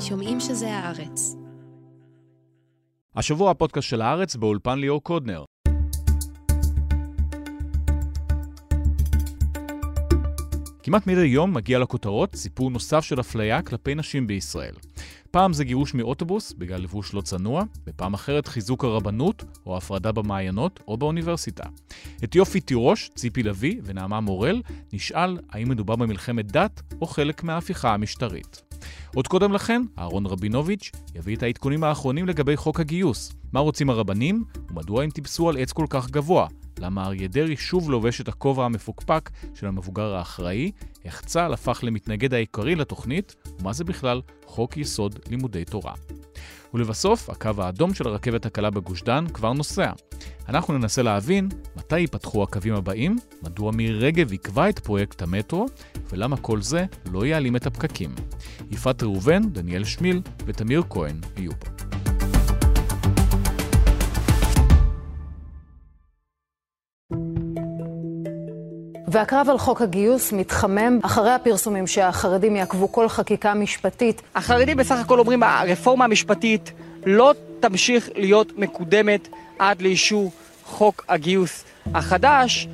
שומעים שזה הארץ. השבוע הפודקאסט של הארץ באולפן ליאור קודנר. כמעט מדי יום מגיע לכותרות סיפור נוסף של אפליה כלפי נשים בישראל. פעם זה גירוש מאוטובוס בגלל לבוש לא צנוע, ופעם אחרת חיזוק הרבנות או הפרדה במעיינות או באוניברסיטה. את יופי תירוש, ציפי לביא ונעמה מורל נשאל האם מדובר במלחמת דת או חלק מההפיכה המשטרית. עוד קודם לכן, אהרון רבינוביץ' יביא את העדכונים האחרונים לגבי חוק הגיוס. מה רוצים הרבנים, ומדוע הם טיפסו על עץ כל כך גבוה? למה אריה דרעי שוב לובש את הכובע המפוקפק של המבוגר האחראי, איך צה"ל הפך למתנגד העיקרי לתוכנית, ומה זה בכלל חוק יסוד לימודי תורה. ולבסוף, הקו האדום של הרכבת הקלה בגוש דן כבר נוסע. אנחנו ננסה להבין מתי ייפתחו הקווים הבאים, מדוע מירי רגב יקבע את פרויקט המטרו, ולמה כל זה לא יעלים את הפקקים. יפעת ראובן, דניאל שמיל ותמיר כהן יהיו פה. והקרב על חוק הגיוס מתחמם אחרי הפרסומים שהחרדים יעקבו כל חקיקה משפטית. החרדים בסך הכל אומרים, הרפורמה המשפטית לא תמשיך להיות מקודמת עד לאישור חוק הגיוס החדש.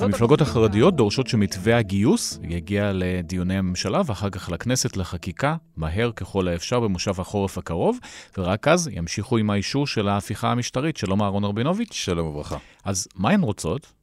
המפלגות החרדיות דורשות שמתווה הגיוס יגיע לדיוני הממשלה ואחר כך לכנסת לחקיקה, מהר ככל האפשר במושב החורף הקרוב, ורק אז ימשיכו עם האישור של ההפיכה המשטרית. שלום אהרון רבינוביץ'. שלום וברכה. אז מה הן רוצות?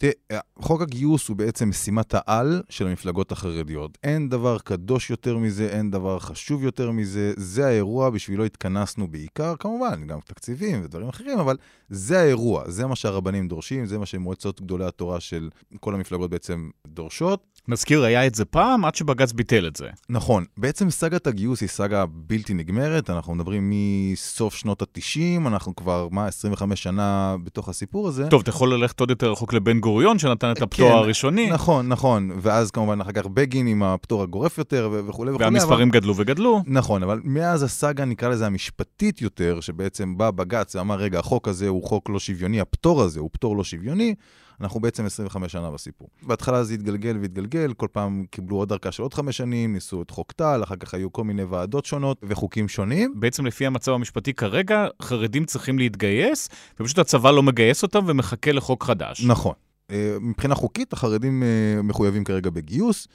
תראה, חוק הגיוס הוא בעצם משימת העל של המפלגות החרדיות. אין דבר קדוש יותר מזה, אין דבר חשוב יותר מזה. זה האירוע, בשבילו התכנסנו בעיקר, כמובן, גם תקציבים ודברים אחרים, אבל זה האירוע, זה מה שהרבנים דורשים, זה מה שמועצות גדולי התורה של כל המפלגות בעצם דורשות. נזכיר, היה את זה פעם עד שבג"ץ ביטל את זה. נכון. בעצם סאגת הגיוס היא סאגה בלתי נגמרת, אנחנו מדברים מסוף שנות ה-90, אנחנו כבר, מה, 25 שנה בתוך הסיפור הזה. טוב, אתה יכול ללכת עוד יותר רחוק לבן גוריון, שנתן את הפטור כן, הראשוני. נכון, נכון. ואז כמובן אחר כך בגין עם הפטור הגורף יותר וכולי וכולי. והמספרים אבל... גדלו וגדלו. נכון, אבל מאז הסאגה, נקרא לזה המשפטית יותר, שבעצם בא בג"ץ ואמר, רגע, החוק הזה הוא חוק לא שוויוני, הפטור הזה הוא פטור לא שוויוני, אנחנו בעצם 25 שנה בסיפור. בהתחלה זה התגלגל והתגלגל, כל פעם קיבלו עוד ארכה של עוד חמש שנים, ניסו את חוק טל, אחר כך היו כל מיני ועדות שונות וחוקים שונים. בעצם לפי המצב המשפטי כרגע, חרדים צריכים להתגייס, ופשוט הצבא לא מגייס אותם ומחכה לחוק חדש. נכון. אה, מבחינה חוקית, החרדים אה, מחויבים כרגע בגיוס,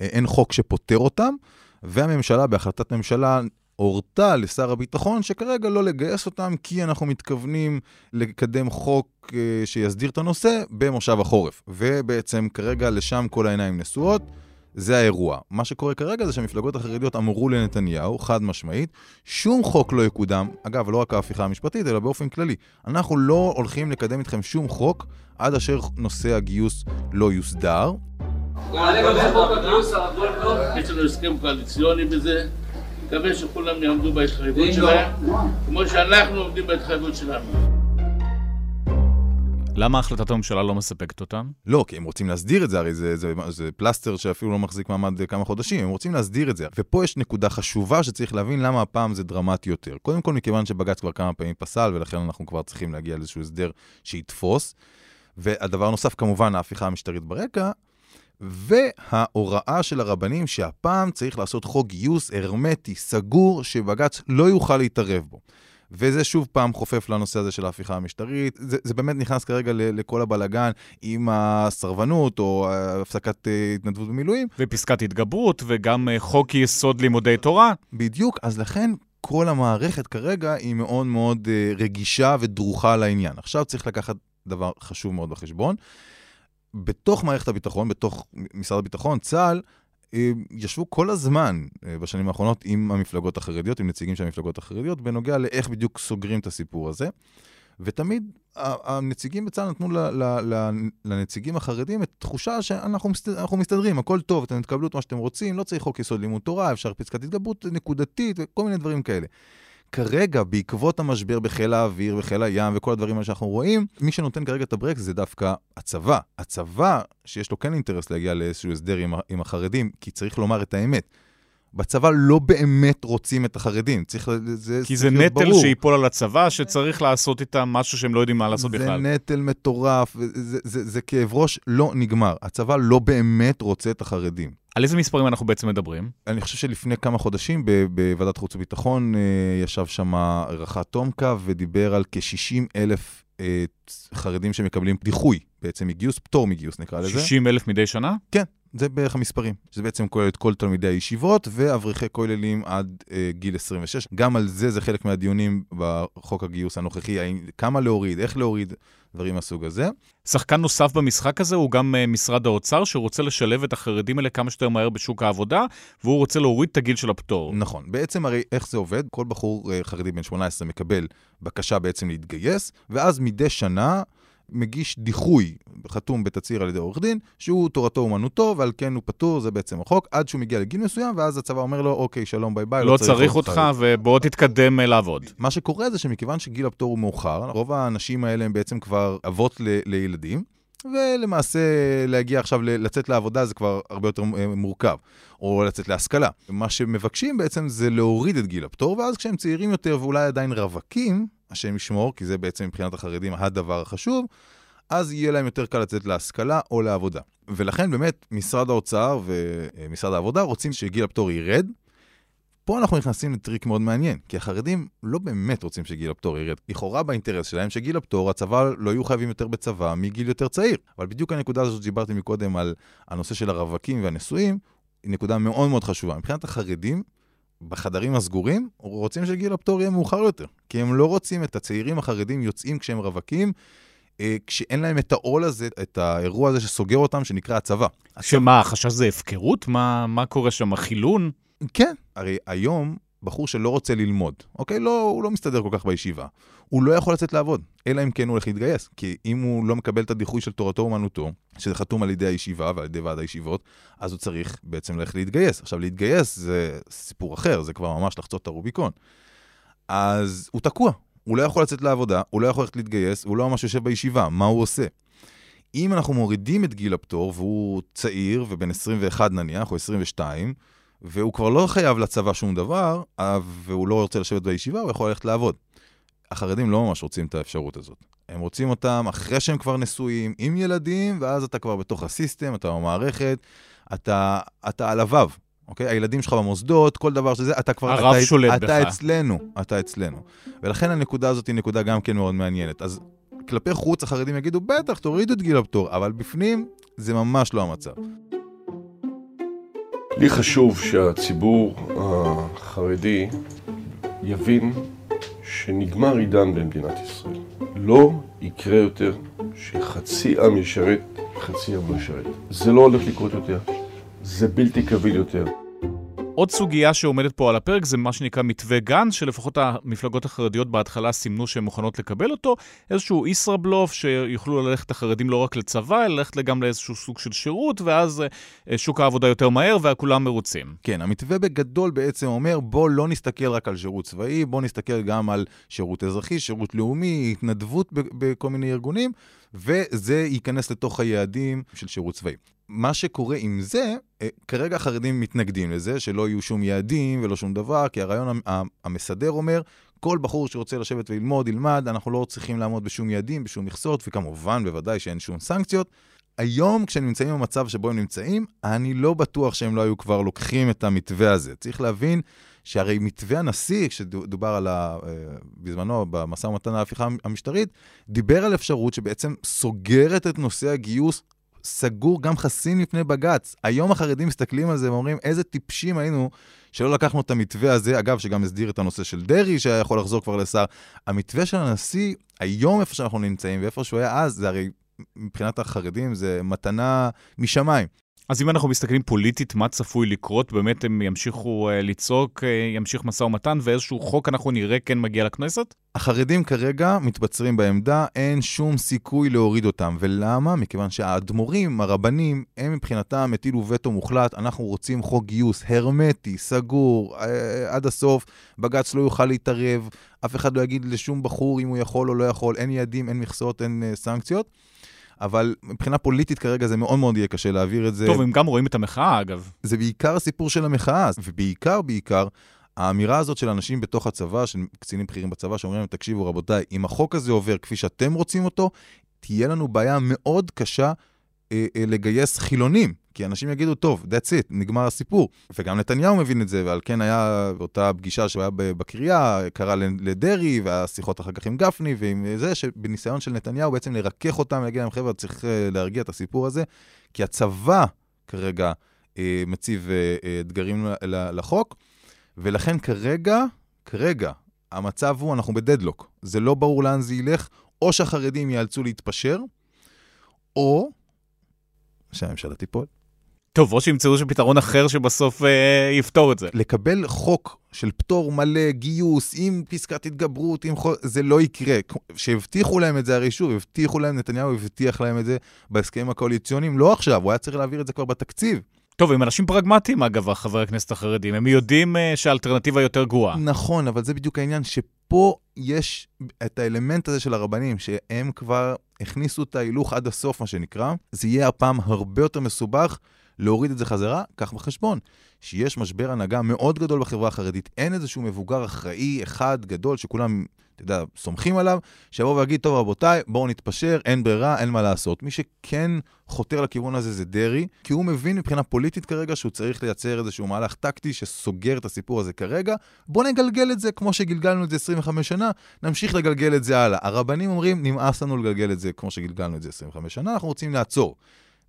אה, אין חוק שפוטר אותם, והממשלה, בהחלטת ממשלה, הורתה לשר הביטחון שכרגע לא לגייס אותם, כי אנחנו מתכוונים לקדם חוק שיסדיר את הנושא במושב החורף. ובעצם כרגע לשם כל העיניים נשואות. זה האירוע. מה שקורה כרגע זה שהמפלגות החרדיות אמרו לנתניהו, חד משמעית, שום חוק לא יקודם, אגב, לא רק ההפיכה המשפטית, אלא באופן כללי. אנחנו לא הולכים לקדם איתכם שום חוק עד אשר נושא הגיוס לא יוסדר. יש לנו הסכם קואליציוני בזה. מקווה שכולם יעמדו בהתחייבות שלהם, כמו שאנחנו עומדים בהתחייבות שלנו. למה החלטת הממשלה לא מספקת אותם? לא, כי הם רוצים להסדיר את זה, הרי זה, זה, זה פלסטר שאפילו לא מחזיק מעמד כמה חודשים, הם רוצים להסדיר את זה. ופה יש נקודה חשובה שצריך להבין למה הפעם זה דרמטי יותר. קודם כל, מכיוון שבג"ץ כבר כמה פעמים פסל, ולכן אנחנו כבר צריכים להגיע לאיזשהו הסדר שיתפוס. והדבר נוסף, כמובן, ההפיכה המשטרית ברקע, וההוראה של הרבנים שהפעם צריך לעשות חוק גיוס הרמטי, סגור, שבג"ץ לא יוכל להתערב בו. וזה שוב פעם חופף לנושא הזה של ההפיכה המשטרית. זה, זה באמת נכנס כרגע ל, לכל הבלגן עם הסרבנות או הפסקת uh, התנדבות במילואים. ופסקת התגברות וגם uh, חוק יסוד לימודי תורה. בדיוק, אז לכן כל המערכת כרגע היא מאוד מאוד רגישה ודרוכה לעניין. עכשיו צריך לקחת דבר חשוב מאוד בחשבון. בתוך מערכת הביטחון, בתוך משרד הביטחון, צה"ל, ישבו כל הזמן בשנים האחרונות עם המפלגות החרדיות, עם נציגים של המפלגות החרדיות, בנוגע לאיך בדיוק סוגרים את הסיפור הזה. ותמיד הנציגים בצה"ל נתנו לנציגים החרדים את תחושה שאנחנו מסתד... מסתדרים, הכל טוב, אתם תקבלו את מה שאתם רוצים, לא צריך חוק יסוד לימוד תורה, אפשר פסקת התגברות נקודתית וכל מיני דברים כאלה. כרגע, בעקבות המשבר בחיל האוויר, בחיל הים וכל הדברים האלה שאנחנו רואים, מי שנותן כרגע את הברקס זה דווקא הצבא. הצבא, שיש לו כן אינטרס להגיע לאיזשהו הסדר עם, עם החרדים, כי צריך לומר את האמת. בצבא לא באמת רוצים את החרדים. צריך, זה כי זה נטל ברור. שיפול על הצבא, שצריך לעשות איתם משהו שהם לא יודעים מה לעשות זה בכלל. זה נטל מטורף, זה, זה, זה, זה כאב ראש לא נגמר. הצבא לא באמת רוצה את החרדים. על איזה מספרים אנחנו בעצם מדברים? אני חושב שלפני כמה חודשים בוועדת חוץ וביטחון אה, ישב שם רח"ט תומקה ודיבר על כ-60 אלף אה, חרדים שמקבלים דיחוי, בעצם מגיוס, פטור מגיוס נקרא לזה. 60 אלף מדי שנה? כן, זה בערך המספרים. זה בעצם כולל את כל תלמידי הישיבות ואברכי כוללים עד אה, גיל 26. גם על זה זה חלק מהדיונים בחוק הגיוס הנוכחי, כמה להוריד, איך להוריד, דברים מהסוג הזה. שחקן נוסף במשחק הזה הוא גם uh, משרד האוצר, שרוצה לשלב את החרדים האלה כמה שיותר מהר בשוק העבודה, והוא רוצה להוריד את הגיל של הפטור. נכון. בעצם הרי איך זה עובד? כל בחור uh, חרדי בן 18 מקבל בקשה בעצם להתגייס, ואז מדי שנה... מגיש דיחוי חתום בתצהיר על ידי עורך דין, שהוא תורתו אומנותו, ועל כן הוא פטור, זה בעצם החוק, עד שהוא מגיע לגיל מסוים, ואז הצבא אומר לו, אוקיי, שלום, ביי ביי, לא, לא צריך, צריך אותך, ובוא תתקדם לעבוד. מה שקורה זה שמכיוון שגיל הפטור הוא מאוחר, רוב האנשים האלה הם בעצם כבר אבות ל- לילדים. ולמעשה להגיע עכשיו, לצאת לעבודה זה כבר הרבה יותר אה, מורכב, או לצאת להשכלה. מה שמבקשים בעצם זה להוריד את גיל הפטור, ואז כשהם צעירים יותר ואולי עדיין רווקים, השם ישמור, כי זה בעצם מבחינת החרדים הדבר החשוב, אז יהיה להם יותר קל לצאת להשכלה או לעבודה. ולכן באמת משרד האוצר ומשרד העבודה רוצים שגיל הפטור ירד. פה אנחנו נכנסים לטריק מאוד מעניין, כי החרדים לא באמת רוצים שגיל הפטור ירד. לכאורה באינטרס שלהם שגיל הפטור, הצבא לא יהיו חייבים יותר בצבא מגיל יותר צעיר. אבל בדיוק הנקודה הזאת שדיברתי מקודם על הנושא של הרווקים והנשואים, היא נקודה מאוד מאוד חשובה. מבחינת החרדים, בחדרים הסגורים, רוצים שגיל הפטור יהיה מאוחר יותר. כי הם לא רוצים את הצעירים החרדים יוצאים כשהם רווקים, אה, כשאין להם את העול הזה, את האירוע הזה שסוגר אותם, שנקרא הצבא. שמה, החשש זה הפקרות? מה, מה קורה שם, חילון? כן, הרי היום בחור שלא רוצה ללמוד, אוקיי? לא, הוא לא מסתדר כל כך בישיבה. הוא לא יכול לצאת לעבוד, אלא אם כן הוא הולך להתגייס. כי אם הוא לא מקבל את הדיחוי של תורתו אומנותו, שזה חתום על ידי הישיבה ועל ידי ועד הישיבות, אז הוא צריך בעצם ללכת להתגייס. עכשיו, להתגייס זה סיפור אחר, זה כבר ממש לחצות את הרוביקון. אז הוא תקוע, הוא לא יכול לצאת לעבודה, הוא לא יכול ללכת להתגייס, הוא לא ממש יושב בישיבה, מה הוא עושה? אם אנחנו מורידים את גיל הפטור, והוא צעיר, ובן 21 נניח, או 22, והוא כבר לא חייב לצבא שום דבר, והוא לא רוצה לשבת בישיבה, הוא יכול ללכת לעבוד. החרדים לא ממש רוצים את האפשרות הזאת. הם רוצים אותם אחרי שהם כבר נשואים, עם ילדים, ואז אתה כבר בתוך הסיסטם, אתה במערכת, אתה, אתה על הוו, אוקיי? הילדים שלך במוסדות, כל דבר שזה, אתה כבר... הרב אתה, שולט אתה בך. אתה אצלנו, אתה אצלנו. ולכן הנקודה הזאת היא נקודה גם כן מאוד מעניינת. אז כלפי חוץ החרדים יגידו, בטח, תורידו את גיל הפטור, אבל בפנים זה ממש לא המצב. לי חשוב שהציבור החרדי יבין שנגמר עידן במדינת ישראל. לא יקרה יותר שחצי עם ישרת, חצי עם לא ישרת. זה לא הולך לקרות יותר. זה בלתי קביל יותר. עוד סוגיה שעומדת פה על הפרק זה מה שנקרא מתווה גנץ, שלפחות המפלגות החרדיות בהתחלה סימנו שהן מוכנות לקבל אותו, איזשהו ישראבלוף שיוכלו ללכת החרדים לא רק לצבא, אלא ללכת גם לאיזשהו סוג של שירות, ואז אה, שוק העבודה יותר מהר וכולם מרוצים. כן, המתווה בגדול בעצם אומר, בוא לא נסתכל רק על שירות צבאי, בוא נסתכל גם על שירות אזרחי, שירות לאומי, התנדבות בכל מיני ארגונים, וזה ייכנס לתוך היעדים של שירות צבאי. מה שקורה עם זה, אה, כרגע החרדים מתנגדים לזה, שלא יהיו שום יעדים ולא שום דבר, כי הרעיון המסדר אומר, כל בחור שרוצה לשבת וללמוד, ילמד, אנחנו לא צריכים לעמוד בשום יעדים, בשום מכסות, וכמובן, בוודאי שאין שום סנקציות. היום, כשהם נמצאים במצב שבו הם נמצאים, אני לא בטוח שהם לא היו כבר לוקחים את המתווה הזה. צריך להבין שהרי מתווה הנשיא, כשדובר על ה... אה, בזמנו, במשא ומתן ההפיכה המשטרית, דיבר על אפשרות שבעצם סוגרת את נושא הגיוס סגור, גם חסין לפני בג"ץ. היום החרדים מסתכלים על זה ואומרים, איזה טיפשים היינו שלא לקחנו את המתווה הזה, אגב, שגם הסדיר את הנושא של דרעי, שהיה יכול לחזור כבר לשר. המתווה של הנשיא, היום איפה שאנחנו נמצאים ואיפה שהוא היה אז, זה הרי מבחינת החרדים זה מתנה משמיים. אז אם אנחנו מסתכלים פוליטית, מה צפוי לקרות? באמת הם ימשיכו uh, לצעוק, uh, ימשיך משא ומתן, ואיזשהו חוק אנחנו נראה כן מגיע לכנסת? החרדים כרגע מתבצרים בעמדה, אין שום סיכוי להוריד אותם. ולמה? מכיוון שהאדמו"רים, הרבנים, הם מבחינתם הטילו וטו מוחלט, אנחנו רוצים חוק גיוס הרמטי, סגור, uh, עד הסוף, בג"ץ לא יוכל להתערב, אף אחד לא יגיד לשום בחור אם הוא יכול או לא יכול, אין יעדים, אין מכסות, אין uh, סנקציות. אבל מבחינה פוליטית כרגע זה מאוד מאוד יהיה קשה להעביר את זה. טוב, הם גם רואים את המחאה, אגב. זה בעיקר הסיפור של המחאה, ובעיקר, בעיקר, האמירה הזאת של אנשים בתוך הצבא, של קצינים בכירים בצבא, שאומרים להם, תקשיבו רבותיי, אם החוק הזה עובר כפי שאתם רוצים אותו, תהיה לנו בעיה מאוד קשה לגייס חילונים. כי אנשים יגידו, טוב, that's it, נגמר הסיפור. וגם נתניהו מבין את זה, ועל כן היה באותה פגישה שהוא היה בקריאה, קרא לדרעי, והשיחות אחר כך עם גפני, ועם זה, שבניסיון של נתניהו בעצם לרכך אותם, ולהגיד להם, חבר'ה, צריך אה, להרגיע את הסיפור הזה, כי הצבא כרגע אה, מציב אה, אה, אתגרים לחוק, ולכן כרגע, כרגע, המצב הוא, אנחנו בדדלוק. זה לא ברור לאן זה ילך, או שהחרדים ייאלצו להתפשר, או שהממשלה תיפול. טוב, או שימצאו שם פתרון אחר שבסוף אה, יפתור את זה. לקבל חוק של פטור מלא, גיוס, עם פסקת התגברות, עם חוק, זה לא יקרה. שהבטיחו להם את זה, הרי שוב, הבטיחו להם, נתניהו הבטיח להם את זה בהסכמים הקואליציוניים, לא עכשיו, הוא היה צריך להעביר את זה כבר בתקציב. טוב, הם אנשים פרגמטיים, אגב, חברי הכנסת החרדים. הם יודעים uh, שהאלטרנטיבה יותר גרועה. נכון, אבל זה בדיוק העניין, שפה יש את האלמנט הזה של הרבנים, שהם כבר הכניסו את ההילוך עד הסוף, מה שנקרא. זה יהיה הפעם הרבה יותר מסובך. להוריד את זה חזרה, קח בחשבון שיש משבר הנהגה מאוד גדול בחברה החרדית. אין איזשהו מבוגר אחראי אחד גדול שכולם, אתה יודע, סומכים עליו, שיבוא ויגיד, טוב רבותיי, בואו נתפשר, אין ברירה, אין מה לעשות. מי שכן חותר לכיוון הזה זה דרעי, כי הוא מבין מבחינה פוליטית כרגע שהוא צריך לייצר איזשהו מהלך טקטי שסוגר את הסיפור הזה כרגע. בואו נגלגל את זה כמו שגלגלנו את זה 25 שנה, נמשיך לגלגל את זה הלאה. הרבנים אומרים, נמאס לנו לגלגל את זה כמו שגלגלנו את זה 25 שנה, אנחנו רוצים לעצור.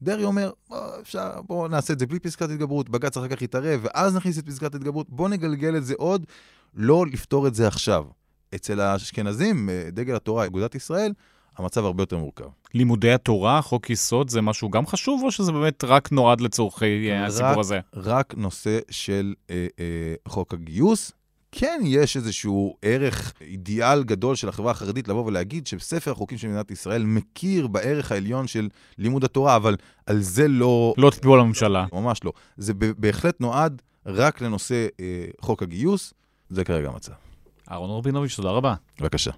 דרעי אומר, בוא, אפשר, בוא נעשה את זה בלי פסקת התגברות, בג"ץ אחר כך יתערב, ואז נכניס את פסקת התגברות, בוא נגלגל את זה עוד, לא לפתור את זה עכשיו. אצל האשכנזים, אה, דגל התורה, אגודת ישראל, המצב הרבה יותר מורכב. לימודי התורה, חוק יסוד, זה משהו גם חשוב, או שזה באמת רק נועד לצורכי אה, רק, הסיפור הזה? רק נושא של אה, אה, חוק הגיוס, כן יש איזשהו ערך, אידיאל גדול של החברה החרדית לבוא ולהגיד שספר החוקים של מדינת ישראל מכיר בערך העליון של לימוד התורה, אבל על זה לא... לא תצביעו על הממשלה. ממש לא. זה בהחלט נועד רק לנושא אה, חוק הגיוס, זה כרגע המצב. אהרון רבינוביץ', תודה רבה. בבקשה.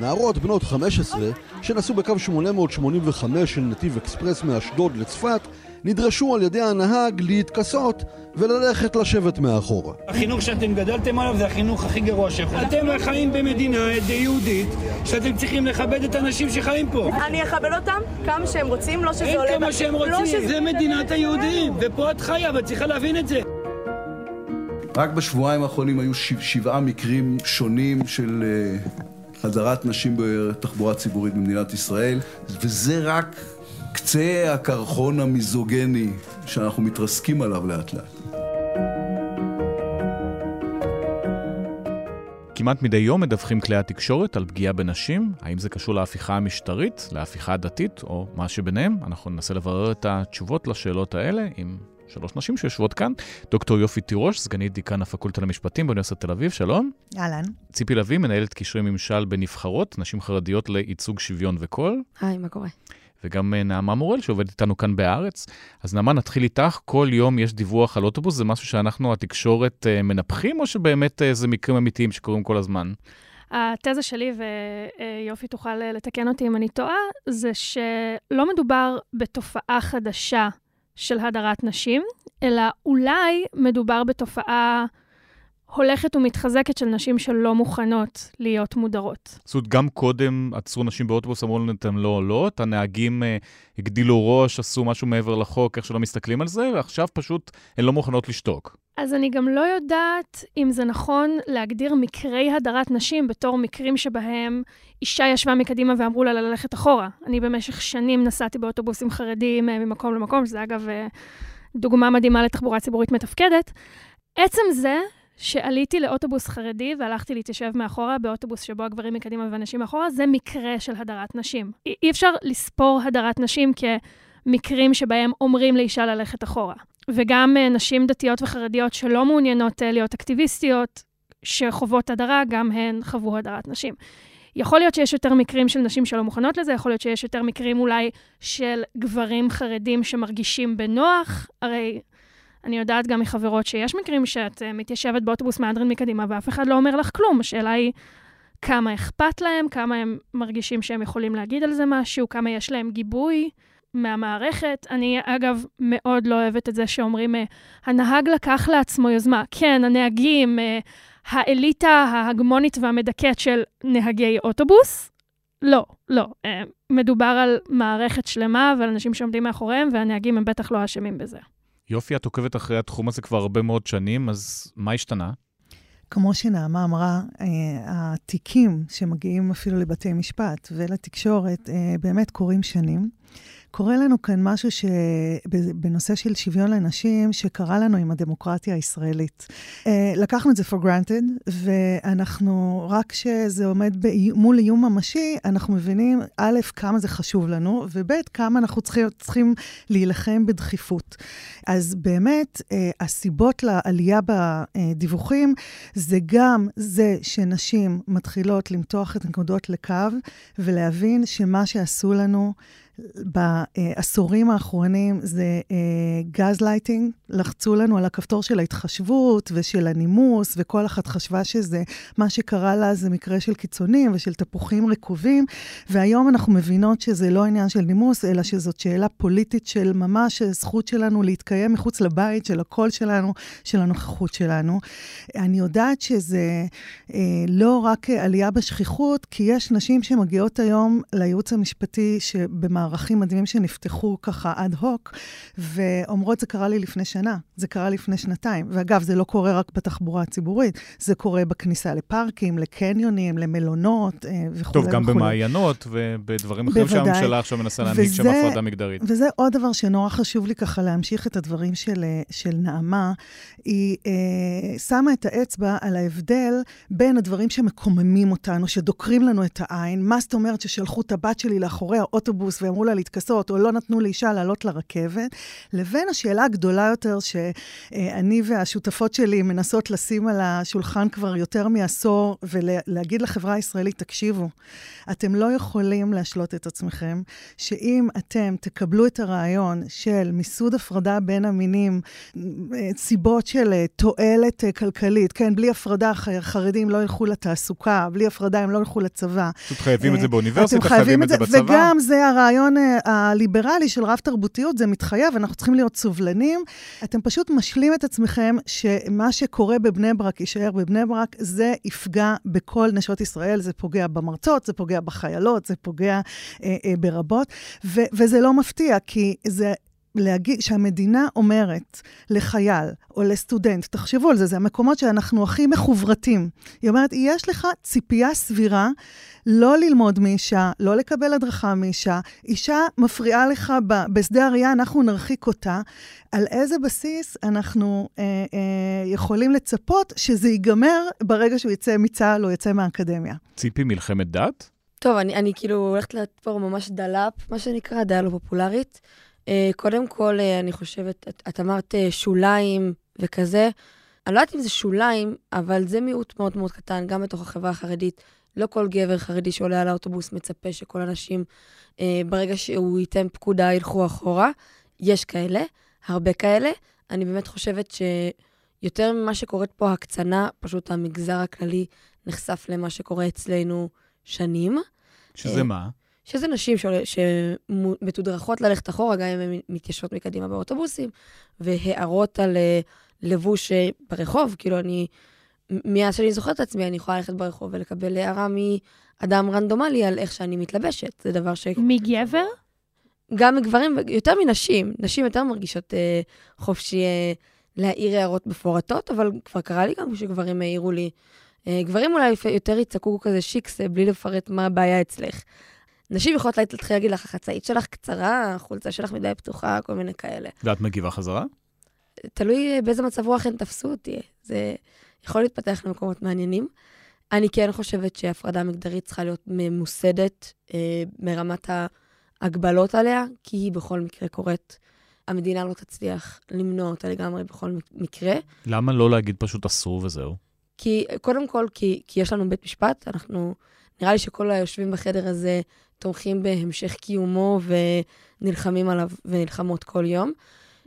נערות בנות 15 שנסעו בקו 885 של נתיב אקספרס מאשדוד לצפת נדרשו על ידי הנהג להתכסות וללכת לשבת מאחורה. החינוך שאתם גדלתם עליו זה החינוך הכי גרוע שיכול. אתם חיים במדינה יהודית שאתם צריכים לכבד את האנשים שחיים פה. אני אכבד אותם כמה שהם רוצים, לא שזה עולה... אין כמה שהם רוצים, לא זה מדינת היהודים, ופה את חיה ואת צריכה להבין את זה. רק בשבועיים האחרונים היו שבעה מקרים שונים של אה, נשים בתחבורה ציבורית במדינת ישראל, וזה רק קצה הקרחון המיזוגני שאנחנו מתרסקים עליו לאט לאט. כמעט מדי יום מדווחים כלי התקשורת על פגיעה בנשים. האם זה קשור להפיכה המשטרית, להפיכה הדתית או מה שביניהם? אנחנו ננסה לברר את התשובות לשאלות האלה עם שלוש נשים שיושבות כאן. דוקטור יופי תירוש, סגנית דיקן הפקולטה למשפטים באוניברסיטת תל אביב, שלום. אהלן. ציפי לביא, מנהלת קשרי ממשל בנבחרות, נשים חרדיות לייצוג שוויון וקול. היי, מה קורה? וגם אה, נעמה מורל שעובדת איתנו כאן בארץ. אז נעמה, נתחיל איתך. כל יום יש דיווח על אוטובוס, זה משהו שאנחנו, התקשורת, אה, מנפחים, או שבאמת אה, זה מקרים אמיתיים שקורים כל הזמן? התזה שלי, ויופי תוכל לתקן אותי אם אני טועה, זה שלא מדובר בתופעה חדשה של הדרת נשים, אלא אולי מדובר בתופעה הולכת ומתחזקת של נשים שלא מוכנות להיות מודרות. זאת אומרת, גם קודם עצרו נשים באוטובוס, אמרו לנו, אתם לא עולות, הנהגים אה, הגדילו ראש, עשו משהו מעבר לחוק, איך שלא מסתכלים על זה, ועכשיו פשוט הן לא מוכנות לשתוק. אז אני גם לא יודעת אם זה נכון להגדיר מקרי הדרת נשים בתור מקרים שבהם אישה ישבה מקדימה ואמרו לה ללכת אחורה. אני במשך שנים נסעתי באוטובוסים חרדיים אה, ממקום למקום, שזה אגב אה, דוגמה מדהימה לתחבורה ציבורית מתפקדת. עצם זה שעליתי לאוטובוס חרדי והלכתי להתיישב מאחורה באוטובוס שבו הגברים מקדימה והנשים מאחורה, זה מקרה של הדרת נשים. אי אפשר לספור הדרת נשים כמקרים שבהם אומרים לאישה ללכת אחורה. וגם uh, נשים דתיות וחרדיות שלא מעוניינות uh, להיות אקטיביסטיות, שחוות הדרה, גם הן חוו הדרת נשים. יכול להיות שיש יותר מקרים של נשים שלא מוכנות לזה, יכול להיות שיש יותר מקרים אולי של גברים חרדים שמרגישים בנוח, הרי אני יודעת גם מחברות שיש מקרים שאת uh, מתיישבת באוטובוס מהדרין מקדימה ואף אחד לא אומר לך כלום. השאלה היא, כמה אכפת להם, כמה הם מרגישים שהם יכולים להגיד על זה משהו, כמה יש להם גיבוי מהמערכת. אני, אגב, מאוד לא אוהבת את זה שאומרים, אה, הנהג לקח לעצמו יוזמה. כן, הנהגים, אה, האליטה ההגמונית והמדכאת של נהגי אוטובוס, לא, לא. אה, מדובר על מערכת שלמה ועל אנשים שעומדים מאחוריהם, והנהגים הם בטח לא אשמים בזה. יופי, את עוקבת אחרי התחום הזה כבר הרבה מאוד שנים, אז מה השתנה? כמו שנעמה אמרה, אה, התיקים שמגיעים אפילו לבתי משפט ולתקשורת אה, באמת קורים שנים. קורה לנו כאן משהו שבנושא של שוויון לנשים, שקרה לנו עם הדמוקרטיה הישראלית. אה, לקחנו את זה for granted, ואנחנו, רק כשזה עומד מול איום ממשי, אנחנו מבינים, א', כמה זה חשוב לנו, וב', כמה אנחנו צריכים, צריכים להילחם בדחיפות. אז באמת, אה, הסיבות לעלייה בדיווחים זה גם זה שנשים מתחילות למתוח את הנקודות לקו ולהבין שמה שעשו לנו, בעשורים האחרונים זה גז אה, lighting, לחצו לנו על הכפתור של ההתחשבות ושל הנימוס, וכל אחת חשבה שזה, מה שקרה לה זה מקרה של קיצונים ושל תפוחים רקובים, והיום אנחנו מבינות שזה לא עניין של נימוס, אלא שזאת שאלה פוליטית של ממש זכות שלנו להתקיים מחוץ לבית, של הקול שלנו, של הנוכחות שלנו. אני יודעת שזה אה, לא רק עלייה בשכיחות, כי יש נשים שמגיעות היום לייעוץ המשפטי שבמערכת... מערכים מדהימים שנפתחו ככה אד הוק, ואומרות, זה קרה לי לפני שנה, זה קרה לפני שנתיים. ואגב, זה לא קורה רק בתחבורה הציבורית, זה קורה בכניסה לפארקים, לקניונים, למלונות אה, וכו'. טוב, גם במעיינות ובדברים אחרים שהממשלה עכשיו מנסה להנהיג שם הפרדה מגדרית. וזה עוד דבר שנורא חשוב לי ככה להמשיך את הדברים של, אה, של נעמה. היא אה, שמה את האצבע על ההבדל בין הדברים שמקוממים אותנו, שדוקרים לנו את העין. מה זאת אומרת ששלחו את הבת שלי לאחורי האוטובוס והם אמרו לה להתכסות, או לא נתנו לאישה לעלות לרכבת, לבין השאלה הגדולה יותר שאני והשותפות שלי מנסות לשים על השולחן כבר יותר מעשור, ולהגיד לחברה הישראלית, תקשיבו, אתם לא יכולים להשלות את עצמכם, שאם אתם תקבלו את הרעיון של מיסוד הפרדה בין המינים, סיבות של תועלת כלכלית, כן, בלי הפרדה חרדים לא ילכו לתעסוקה, בלי הפרדה הם לא ילכו לצבא. פשוט חייבים את זה באוניברסיטה, חייבים את זה בצבא. וגם זה הרעיון הרעיון אה, הליברלי של רב-תרבותיות, זה מתחייב, אנחנו צריכים להיות סובלנים. אתם פשוט משלים את עצמכם שמה שקורה בבני ברק יישאר בבני ברק, זה יפגע בכל נשות ישראל, זה פוגע במרצות, זה פוגע בחיילות, זה פוגע אה, אה, ברבות, ו- וזה לא מפתיע, כי זה להגיד, שהמדינה אומרת לחייל או לסטודנט, תחשבו על זה, זה המקומות שאנחנו הכי מחוברתים. היא אומרת, יש לך ציפייה סבירה לא ללמוד מאישה, לא לקבל הדרכה מאישה. אישה מפריעה לך בשדה הראייה, אנחנו נרחיק אותה. על איזה בסיס אנחנו אה, אה, יכולים לצפות שזה ייגמר ברגע שהוא יצא מצה"ל או יצא מהאקדמיה? ציפי, מלחמת דת? טוב, אני, אני כאילו הולכת לתפור ממש דלאפ, מה שנקרא, דעה לא פופולרית. אה, קודם כל, אה, אני חושבת, את, את אמרת אה, שוליים וכזה. אני לא יודעת אם זה שוליים, אבל זה מיעוט מאוד מאוד קטן, גם בתוך החברה החרדית. לא כל גבר חרדי שעולה על האוטובוס מצפה שכל הנשים, אה, ברגע שהוא ייתן פקודה, ילכו אחורה. יש כאלה, הרבה כאלה. אני באמת חושבת שיותר ממה שקורית פה הקצנה, פשוט המגזר הכללי נחשף למה שקורה אצלנו שנים. שזה מה? שזה נשים שמתודרכות ללכת אחורה, גם אם הן מתיישבות מקדימה באוטובוסים, והערות על אה, לבוש אה, ברחוב, כאילו אני, מאז שאני זוכרת את עצמי, אני יכולה ללכת ברחוב ולקבל הערה מאדם רנדומלי על איך שאני מתלבשת. זה דבר ש... מגבר? גם מגברים, יותר מנשים. נשים יותר מרגישות אה, חופשי אה, להעיר הערות מפורטות, אבל כבר קרה לי גם שגברים העירו לי. אה, גברים אולי יותר יצעקו כזה שיקס בלי לפרט מה הבעיה אצלך. נשים יכולות להתחיל להגיד לך, החצאית שלך קצרה, החולצה שלך מדי פתוחה, כל מיני כאלה. ואת מגיבה חזרה? תלוי באיזה מצב רוח הן תפסו אותי. זה יכול להתפתח למקומות מעניינים. אני כן חושבת שהפרדה מגדרית צריכה להיות ממוסדת אה, מרמת ההגבלות עליה, כי היא בכל מקרה קורית. המדינה לא תצליח למנוע אותה לגמרי בכל מקרה. למה לא להגיד פשוט אסור וזהו? כי, קודם כל, כי, כי יש לנו בית משפט, אנחנו, נראה לי שכל היושבים בחדר הזה תומכים בהמשך קיומו ונלחמים עליו ונלחמות כל יום.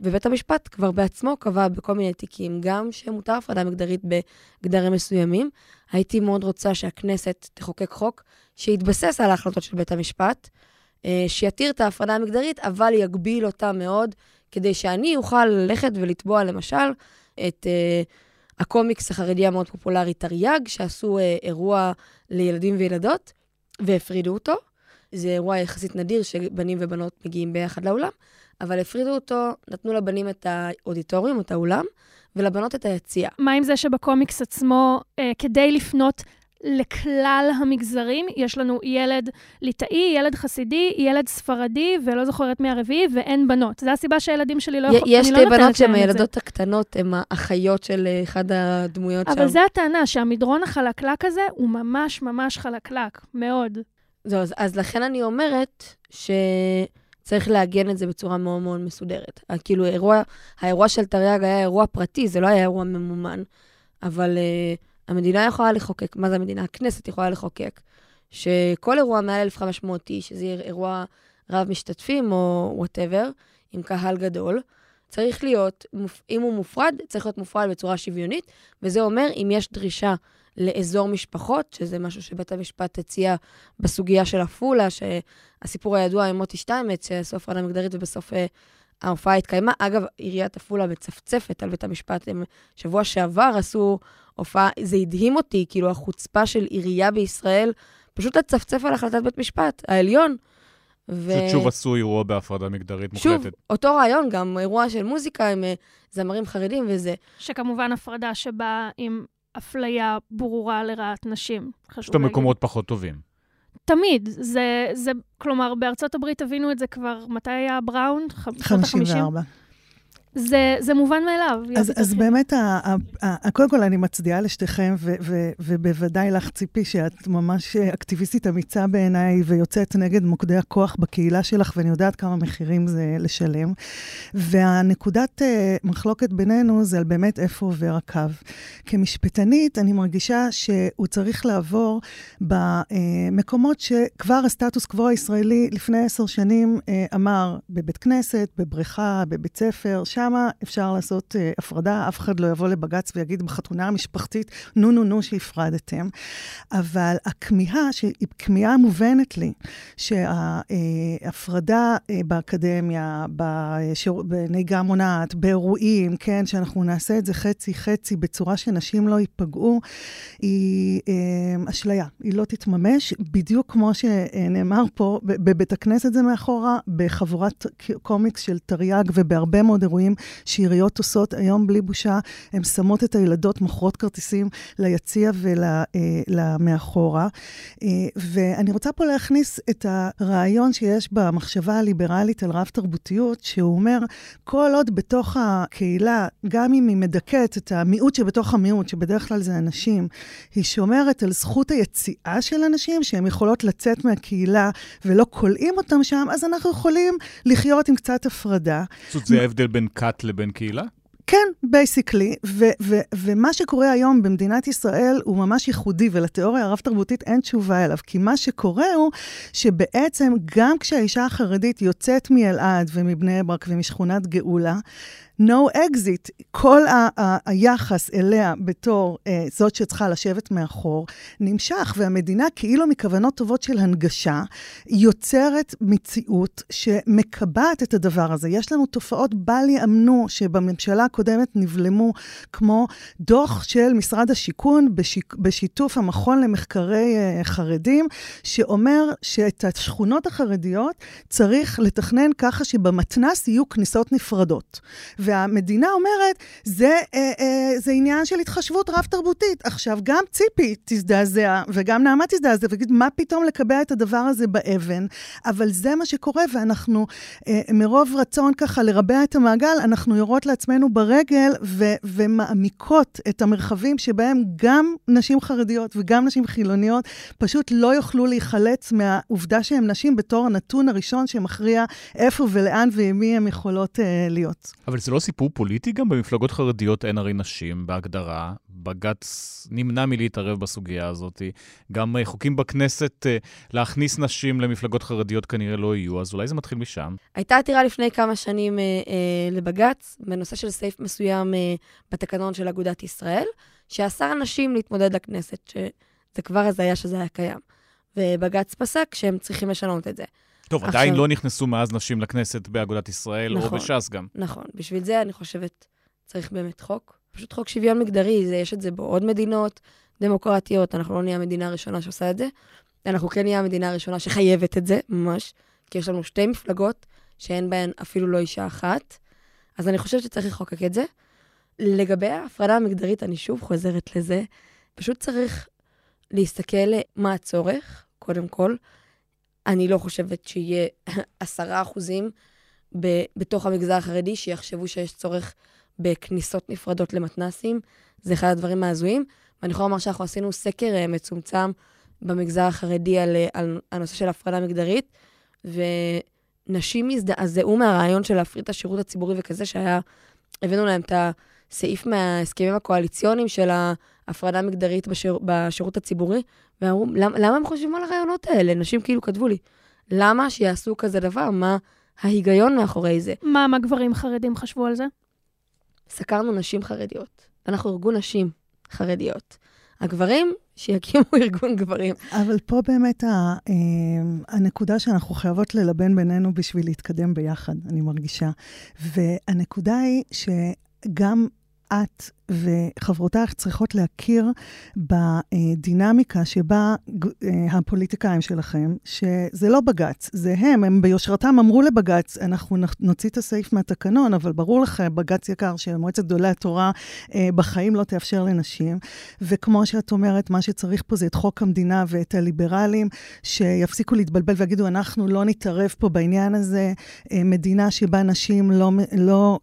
ובית המשפט כבר בעצמו קבע בכל מיני תיקים, גם שמותר הפרדה מגדרית בגדרים מסוימים. הייתי מאוד רוצה שהכנסת תחוקק חוק שיתבסס על ההחלטות של בית המשפט, אה, שיתיר את ההפרדה המגדרית, אבל יגביל אותה מאוד, כדי שאני אוכל ללכת ולתבוע, למשל, את uh, הקומיקס החרדי המאוד פופולרי תרי"ג, שעשו uh, אירוע לילדים וילדות, והפרידו אותו. זה אירוע יחסית נדיר שבנים ובנות מגיעים ביחד לאולם, אבל הפרידו אותו, נתנו לבנים את האודיטוריום, את האולם, ולבנות את היציאה. מה עם זה שבקומיקס עצמו, אה, כדי לפנות לכלל המגזרים, יש לנו ילד ליטאי, ילד חסידי, ילד ספרדי, ולא זוכרת מי הרביעי, ואין בנות. זו הסיבה שהילדים שלי לא יכולים, יש שתי לא בנות שהן הילדות הקטנות, הן האחיות של אה, אחד הדמויות אבל שם. אבל זו הטענה, שהמדרון החלקלק הזה הוא ממש ממש חלקלק, מאוד. זהו, אז, אז לכן אני אומרת שצריך לעגן את זה בצורה מאוד מאוד מסודרת. כאילו, האירוע, האירוע של תרי"ג היה אירוע פרטי, זה לא היה אירוע ממומן, אבל אה, המדינה יכולה לחוקק, מה זה המדינה? הכנסת יכולה לחוקק, שכל אירוע מעל 1,500 איש, שזה אירוע רב משתתפים או whatever, עם קהל גדול, צריך להיות, אם הוא מופרד, צריך להיות מופרד בצורה שוויונית, וזה אומר אם יש דרישה לאזור משפחות, שזה משהו שבית המשפט הציע בסוגיה של עפולה, שהסיפור הידוע עם מוטי שטיינמץ, שעשו הפרדה מגדרית ובסוף אה, ההופעה התקיימה. אגב, עיריית עפולה מצפצפת על בית המשפט. הם שבוע שעבר עשו הופעה, זה הדהים אותי, כאילו החוצפה של עירייה בישראל, פשוט לצפצף על החלטת בית משפט העליון. ו... פשוט שוב עשו אירוע בהפרדה מגדרית שוב, מוחלטת. שוב, אותו רעיון, גם אירוע של מוזיקה עם uh, זמרים חרדים וזה. שכמובן הפרדה שבאה עם אפליה ברורה לרעת נשים. פשוט המקומות פחות טובים. תמיד. זה, זה, כלומר, בארצות הברית הבינו את זה כבר, מתי היה בראון? 54. זה, זה מובן מאליו. אז, אז באמת, ה, ה, ה, קודם כל אני מצדיעה לשתיכם, ו, ו, ובוודאי לך, ציפי, שאת ממש אקטיביסטית אמיצה בעיניי, ויוצאת נגד מוקדי הכוח בקהילה שלך, ואני יודעת כמה מחירים זה לשלם. והנקודת uh, מחלוקת בינינו זה על באמת איפה עובר הקו. כמשפטנית, אני מרגישה שהוא צריך לעבור במקומות שכבר הסטטוס קוו הישראלי לפני עשר שנים uh, אמר, בבית כנסת, בבריכה, בבית ספר, שם שם אפשר לעשות uh, הפרדה, אף אחד לא יבוא לבג"ץ ויגיד בחתונה המשפחתית, נו נו נו שהפרדתם. אבל הכמיהה, שהיא כמיהה מובנת לי, שההפרדה uh, uh, באקדמיה, בשיר, בנהיגה מונעת, באירועים, כן, שאנחנו נעשה את זה חצי-חצי בצורה שנשים לא ייפגעו, היא uh, אשליה, היא לא תתממש, בדיוק כמו שנאמר פה, בבית הכנסת זה מאחורה, בחבורת קומיקס של תרי"ג ובהרבה מאוד אירועים. דברים שעיריות עושות היום בלי בושה. הן שמות את הילדות, מוכרות כרטיסים ליציע ולמאחורה. אה, ואני רוצה פה להכניס את הרעיון שיש במחשבה הליברלית על רב-תרבותיות, שהוא אומר, כל עוד בתוך הקהילה, גם אם היא מדכאת את המיעוט שבתוך המיעוט, שבדרך כלל זה אנשים, היא שומרת על זכות היציאה של אנשים, שהן יכולות לצאת מהקהילה ולא כולאים אותם שם, אז אנחנו יכולים לחיות עם קצת הפרדה. זאת זה ההבדל בין כת לבין קהילה? כן, basically, ומה שקורה היום במדינת ישראל הוא ממש ייחודי, ולתיאוריה הרב-תרבותית אין תשובה אליו, כי מה שקורה הוא שבעצם גם כשהאישה החרדית יוצאת מאלעד ומבני ברק ומשכונת גאולה, no exit, כל ה- ה- היחס אליה בתור אה, זאת שצריכה לשבת מאחור, נמשך, והמדינה, כאילו מכוונות טובות של הנגשה, יוצרת מציאות שמקבעת את הדבר הזה. יש לנו תופעות בל ייאמנו שבממשלה הקודמת נבלמו, כמו דוח של משרד השיכון בשיק, בשיתוף המכון למחקרי אה, חרדים, שאומר שאת השכונות החרדיות צריך לתכנן ככה שבמתנ"ס יהיו כניסות נפרדות. והמדינה אומרת, זה, אה, אה, זה עניין של התחשבות רב-תרבותית. עכשיו, גם ציפי תזדעזע, וגם נעמה תזדעזע, ותגיד, מה פתאום לקבע את הדבר הזה באבן? אבל זה מה שקורה, ואנחנו, אה, מרוב רצון ככה לרבע את המעגל, אנחנו יורות לעצמנו ברגל ו- ומעמיקות את המרחבים שבהם גם נשים חרדיות וגם נשים חילוניות פשוט לא יוכלו להיחלץ מהעובדה שהן נשים בתור הנתון הראשון שמכריע איפה ולאן ועם מי הן יכולות אה, להיות. אבל זה לא סיפור פוליטי? גם במפלגות חרדיות אין הרי נשים בהגדרה. בג"ץ נמנע מלהתערב בסוגיה הזאת. גם אה, חוקים בכנסת אה, להכניס נשים למפלגות חרדיות כנראה לא יהיו, אז אולי זה מתחיל משם. הייתה עתירה לפני כמה שנים אה, אה, לבג"ץ, בנושא של סעיף מסוים אה, בתקנון של אגודת ישראל, שאסר נשים להתמודד לכנסת, שזה כבר הזיה שזה היה קיים. ובג"ץ פסק שהם צריכים לשנות את זה. טוב, עכשיו... עדיין לא נכנסו מאז נשים לכנסת באגודת ישראל, נכון, או בש"ס גם. נכון, בשביל זה אני חושבת צריך באמת חוק. פשוט חוק שוויון מגדרי, זה, יש את זה בעוד מדינות דמוקרטיות, אנחנו לא נהיה המדינה הראשונה שעושה את זה. אנחנו כן נהיה המדינה הראשונה שחייבת את זה, ממש, כי יש לנו שתי מפלגות שאין בהן אפילו לא אישה אחת, אז אני חושבת שצריך לחוקק את זה. לגבי ההפרדה המגדרית, אני שוב חוזרת לזה, פשוט צריך להסתכל מה הצורך, קודם כל. אני לא חושבת שיהיה עשרה אחוזים בתוך המגזר החרדי שיחשבו שיש צורך בכניסות נפרדות למתנסים. זה אחד הדברים ההזויים. ואני יכולה לומר שאנחנו עשינו סקר אה, מצומצם במגזר החרדי על, אה, על הנושא של הפרדה מגדרית, ונשים הזדעזעו מהרעיון של להפריד את השירות הציבורי וכזה שהיה, הבאנו להם את הסעיף מההסכמים הקואליציוניים של ההפרדה מגדרית בשיר, בשירות הציבורי, ואמרו, למה, למה הם חושבים על הרעיונות האלה? נשים כאילו כתבו לי, למה שיעשו כזה דבר? מה ההיגיון מאחורי זה? מה, מה גברים חרדים חשבו על זה? סקרנו נשים חרדיות. אנחנו ארגון נשים חרדיות. הגברים, שיקימו ארגון גברים. אבל פה באמת ה, אה, הנקודה שאנחנו חייבות ללבן בינינו בשביל להתקדם ביחד, אני מרגישה. והנקודה היא שגם את וחברותייך צריכות להכיר בדינמיקה שבה אה, הפוליטיקאים שלכם, שזה לא בג"ץ, זה הם, הם ביושרתם אמרו לבג"ץ, אנחנו נוציא את הסעיף מהתקנון, אבל ברור לכם, בג"ץ יקר, שמועצת גדולי התורה אה, בחיים לא תאפשר לנשים. וכמו שאת אומרת, מה שצריך פה זה את חוק המדינה ואת הליברלים, שיפסיקו להתבלבל ויגידו, אנחנו לא נתערב פה בעניין הזה. אה, מדינה שבה נשים לא, לא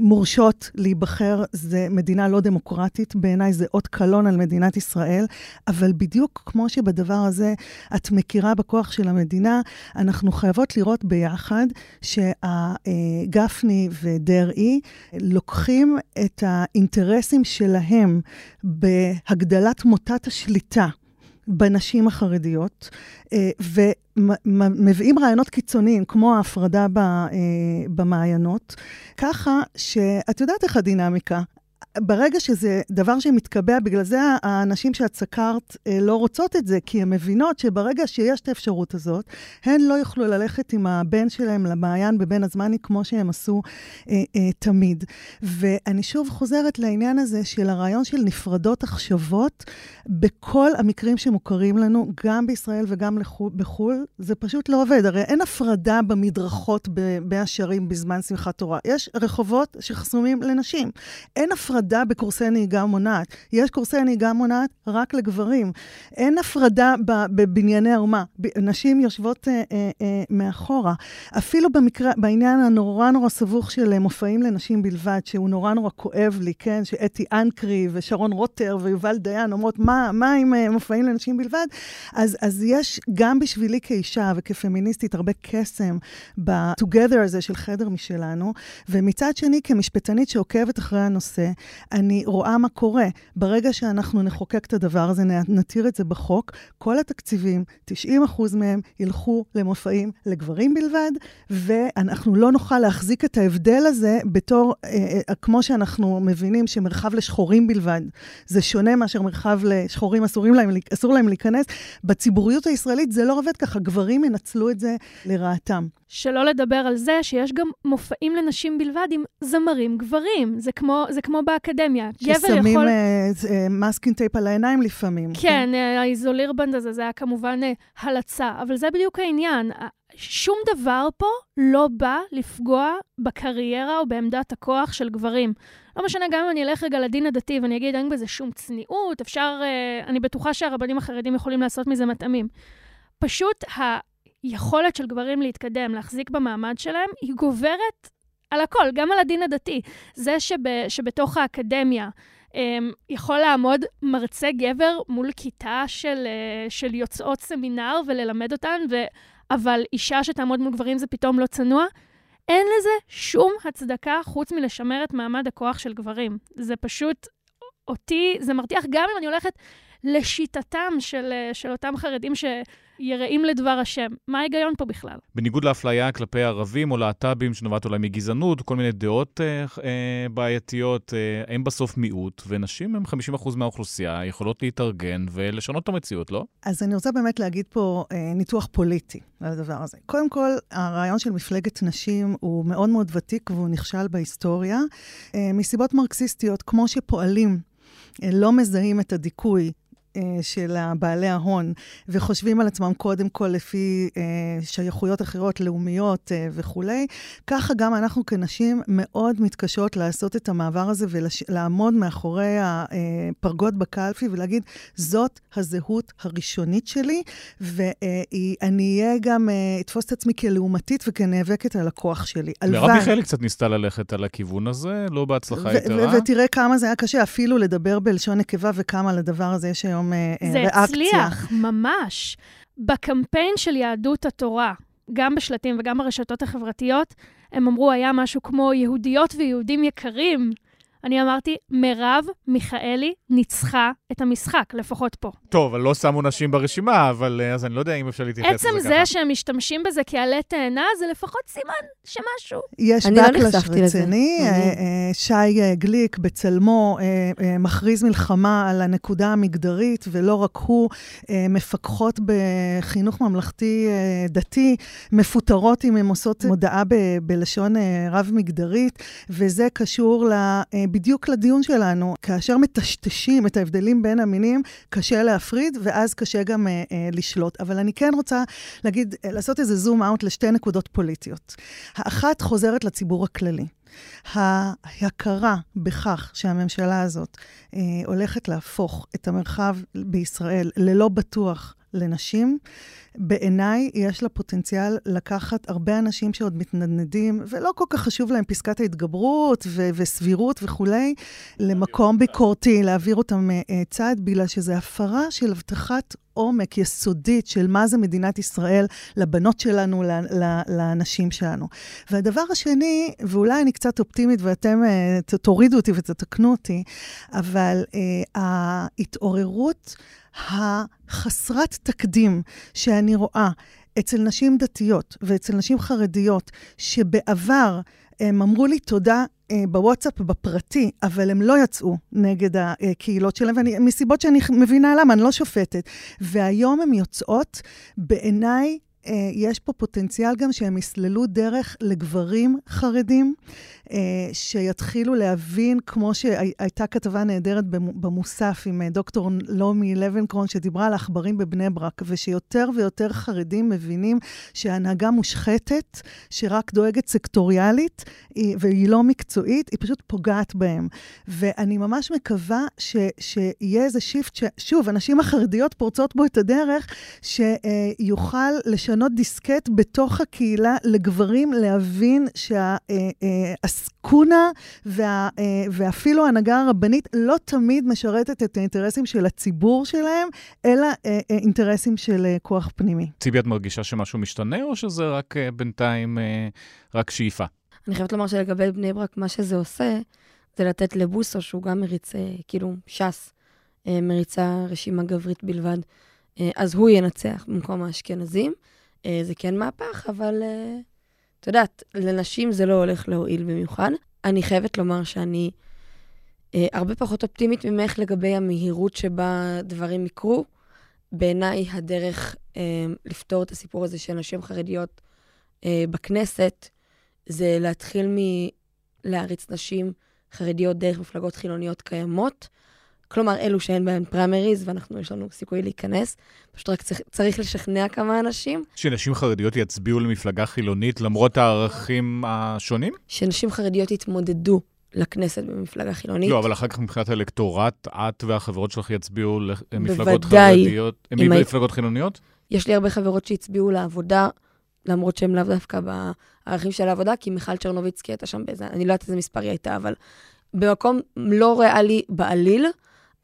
מורשות להיבחר. אחר, זה מדינה לא דמוקרטית, בעיניי זה אות קלון על מדינת ישראל, אבל בדיוק כמו שבדבר הזה את מכירה בכוח של המדינה, אנחנו חייבות לראות ביחד שהגפני ודרעי לוקחים את האינטרסים שלהם בהגדלת מוטת השליטה. בנשים החרדיות, ומביאים רעיונות קיצוניים, כמו ההפרדה אה, במעיינות, ככה שאת יודעת איך הדינמיקה. ברגע שזה דבר שמתקבע, בגלל זה האנשים שאת סקרת אה, לא רוצות את זה, כי הן מבינות שברגע שיש את האפשרות הזאת, הן לא יוכלו ללכת עם הבן שלהם למעיין בבין הזמני, כמו שהם עשו אה, אה, תמיד. ואני שוב חוזרת לעניין הזה של הרעיון של נפרדות עכשוות, בכל המקרים שמוכרים לנו, גם בישראל וגם בחו"ל, זה פשוט לא עובד. הרי אין הפרדה במדרכות בהשערים בזמן שמחת תורה. יש רחובות שחסומים לנשים. אין הפרדה. הפרדה בקורסי נהיגה מונעת. יש קורסי נהיגה מונעת רק לגברים. אין הפרדה בבנייני האומה. נשים יושבות אה, אה, אה, מאחורה. אפילו במקרה, בעניין הנורא נורא סבוך של מופעים לנשים בלבד, שהוא נורא נורא כואב לי, כן? שאתי אנקרי ושרון רוטר ויובל דיין אומרות, מה, מה עם אה, מופעים לנשים בלבד? אז, אז יש גם בשבילי כאישה וכפמיניסטית הרבה קסם ב-together הזה של חדר משלנו, ומצד שני, כמשפטנית שעוקבת אחרי הנושא, אני רואה מה קורה. ברגע שאנחנו נחוקק את הדבר הזה, נתיר את זה בחוק, כל התקציבים, 90 מהם, ילכו למופעים לגברים בלבד, ואנחנו לא נוכל להחזיק את ההבדל הזה בתור, אה, אה, כמו שאנחנו מבינים שמרחב לשחורים בלבד, זה שונה מאשר מרחב לשחורים, להם, אסור להם להיכנס. בציבוריות הישראלית זה לא עובד ככה, גברים ינצלו את זה לרעתם. שלא לדבר על זה שיש גם מופעים לנשים בלבד עם זמרים גברים. זה כמו, זה כמו באקדמיה. ששמים יכול... uh, מסקין טייפ על העיניים לפעמים. כן, כן. אה, האיזולירבנד הזה, זה היה כמובן הלצה, אבל זה בדיוק העניין. שום דבר פה לא בא לפגוע בקריירה או בעמדת הכוח של גברים. לא משנה, גם אם אני אלך רגע לדין הדתי ואני אגיד, אין בזה שום צניעות, אפשר, אני בטוחה שהרבנים החרדים יכולים לעשות מזה מטעמים. פשוט היכולת של גברים להתקדם, להחזיק במעמד שלהם, היא גוברת על הכל, גם על הדין הדתי. זה שב, שבתוך האקדמיה um, יכול לעמוד מרצה גבר מול כיתה של, uh, של יוצאות סמינר וללמד אותן, ו... אבל אישה שתעמוד מול גברים זה פתאום לא צנוע, אין לזה שום הצדקה חוץ מלשמר את מעמד הכוח של גברים. זה פשוט, אותי, זה מרתיח גם אם אני הולכת לשיטתם של, של אותם חרדים שיראים לדבר השם. מה ההיגיון פה בכלל? בניגוד לאפליה כלפי ערבים או להט"בים שנובעת אולי מגזענות, כל מיני דעות אה, אה, בעייתיות, אה, הם בסוף מיעוט, ונשים הם 50% מהאוכלוסייה, יכולות להתארגן ולשנות את המציאות, לא? אז אני רוצה באמת להגיד פה אה, ניתוח פוליטי על הדבר הזה. קודם כל, הרעיון של מפלגת נשים הוא מאוד מאוד ותיק והוא נכשל בהיסטוריה, אה, מסיבות מרקסיסטיות, כמו שפועלים אה, לא מזהים את הדיכוי אה, של בעלי ההון, וחושבים על עצמם קודם כל לפי אה, שייכויות אחרות, לאומיות אה, וכולי, ככה גם אנחנו כנשים מאוד מתקשות לעשות את המעבר הזה ולעמוד מאחורי הפרגוד בקלפי ולהגיד, זאת הזהות הראשונית שלי, ואני אהיה גם, אתפוס את עצמי כלעומתית וכנאבקת על הכוח שלי. מרב מיכאלי קצת ניסתה ללכת על הכיוון הזה, לא בהצלחה יתרה. ותראה כמה זה היה קשה, אפילו לדבר בלשון נקבה וכמה לדבר הזה יש היום היום אה, זה ריאקציה. זה הצליח, ממש. בקמפיין של יהדות התורה, גם בשלטים וגם ברשתות החברתיות, הם אמרו, היה משהו כמו יהודיות ויהודים יקרים. אני אמרתי, מרב מיכאלי ניצחה את המשחק, לפחות פה. טוב, אבל לא שמו נשים ברשימה, אבל אה, אז אני לא יודע אם אפשר להתייחס לזה ככה. עצם זה שהם משתמשים בזה כעלה תאנה, זה לפחות סימן שמשהו. יש לא בקלש רציני, אה, אה, שי גליק בצלמו מכריז מלחמה על הנקודה המגדרית, ולא רק הוא, מפקחות בחינוך ממלכתי דתי, מפוטרות אם הן עושות מודעה בלשון רב-מגדרית, וזה קשור בדיוק לדיון שלנו. כאשר מטשטשים את ההבדלים בין המינים, קשה להפריד, ואז קשה גם אה, אה, לשלוט. אבל אני כן רוצה להגיד, אה, לעשות איזה זום אאוט לשתי נקודות פוליטיות. האחת חוזרת לציבור הכללי. ההכרה בכך שהממשלה הזאת אה, הולכת להפוך את המרחב בישראל ללא בטוח לנשים, בעיניי יש לה פוטנציאל לקחת הרבה אנשים שעוד מתנדנדים, ולא כל כך חשוב להם פסקת ההתגברות ו- וסבירות וכולי, למקום ביקורתי, להעביר אותם uh, צעד, בגלל שזו הפרה של הבטחת עומק יסודית של מה זה מדינת ישראל לבנות שלנו, לאנשים שלנו. והדבר השני, ואולי אני קצת אופטימית ואתם uh, תורידו אותי ותתקנו אותי, אבל uh, ההתעוררות החסרת תקדים שאני רואה אצל נשים דתיות ואצל נשים חרדיות, שבעבר הם אמרו לי תודה אה, בוואטסאפ בפרטי, אבל הם לא יצאו נגד הקהילות שלהם, ואני, מסיבות שאני מבינה למה, אני לא שופטת. והיום הן יוצאות, בעיניי, יש פה פוטנציאל גם שהם יסללו דרך לגברים חרדים, אה, שיתחילו להבין, כמו שהייתה כתבה נהדרת במוסף עם אה, דוקטור לומי לבנקרון, שדיברה על עכברים בבני ברק, ושיותר ויותר חרדים מבינים שההנהגה מושחתת, שרק דואגת סקטוריאלית, והיא לא מקצועית, היא פשוט פוגעת בהם. ואני ממש מקווה ש, שיהיה איזה shift, ששוב, הנשים החרדיות פורצות בו את הדרך, שיוכל לשנות דיסקט בתוך הקהילה לגברים, להבין שה... העסקונה וה, אה, ואפילו ההנהגה הרבנית לא תמיד משרתת את האינטרסים של הציבור שלהם, אלא אה, אה, אינטרסים של כוח פנימי. ציבי, את מרגישה שמשהו משתנה, או שזה רק בינתיים רק שאיפה? אני חייבת לומר שלגבי בני ברק, מה שזה עושה, זה לתת לבוסו, שהוא גם מריץ, כאילו, ש"ס, מריצה רשימה גברית בלבד, אז הוא ינצח במקום האשכנזים. זה כן מהפך, אבל את יודעת, לנשים זה לא הולך להועיל במיוחד. אני חייבת לומר שאני אה, הרבה פחות אופטימית ממך לגבי המהירות שבה דברים יקרו. בעיניי הדרך אה, לפתור את הסיפור הזה של נשים חרדיות אה, בכנסת, זה להתחיל מלהריץ נשים חרדיות דרך מפלגות חילוניות קיימות, כלומר, אלו שאין בהם פריימריז, ואנחנו, יש לנו סיכוי להיכנס. פשוט רק צריך, צריך לשכנע כמה אנשים. שנשים חרדיות יצביעו למפלגה חילונית למרות הערכים השונים? שנשים חרדיות יתמודדו לכנסת במפלגה חילונית. לא, אבל אחר כך מבחינת האלקטורט, את והחברות שלך יצביעו למפלגות חרדיות, הם מפלגות חילוניות? יש לי הרבה חברות שהצביעו לעבודה, למרות שהם לאו דווקא בערכים של העבודה, כי מיכל צ'רנוביצקי הייתה שם באיזה, אני לא יודעת איזה מספר היא הייתה, אבל במקום לא ריאלי בעליל.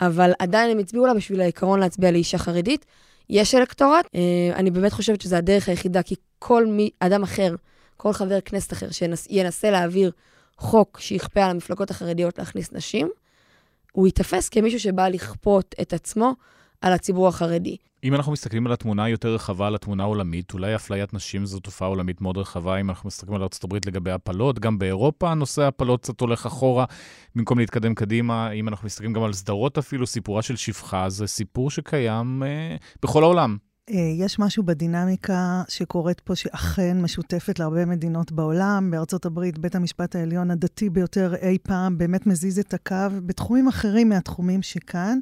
אבל עדיין הם הצביעו לה בשביל העיקרון להצביע לאישה חרדית. יש אלקטורט, אה, אני באמת חושבת שזו הדרך היחידה, כי כל מי, אדם אחר, כל חבר כנסת אחר שינסה להעביר חוק שיכפה על המפלגות החרדיות להכניס נשים, הוא ייתפס כמישהו שבא לכפות את עצמו על הציבור החרדי. אם אנחנו מסתכלים על התמונה היותר רחבה, על התמונה העולמית, אולי אפליית נשים זו תופעה עולמית מאוד רחבה, אם אנחנו מסתכלים על ארה"ב לגבי הפלות, גם באירופה נושא הפלות קצת הולך אחורה, במקום להתקדם קדימה, אם אנחנו מסתכלים גם על סדרות אפילו, סיפורה של שפחה, זה סיפור שקיים אה, בכל העולם. אה, יש משהו בדינמיקה שקורית פה, שאכן משותפת להרבה מדינות בעולם. בארצות הברית, בית המשפט העליון הדתי ביותר אי פעם באמת מזיז את הקו בתחומים אחרים מהתחומים שכאן.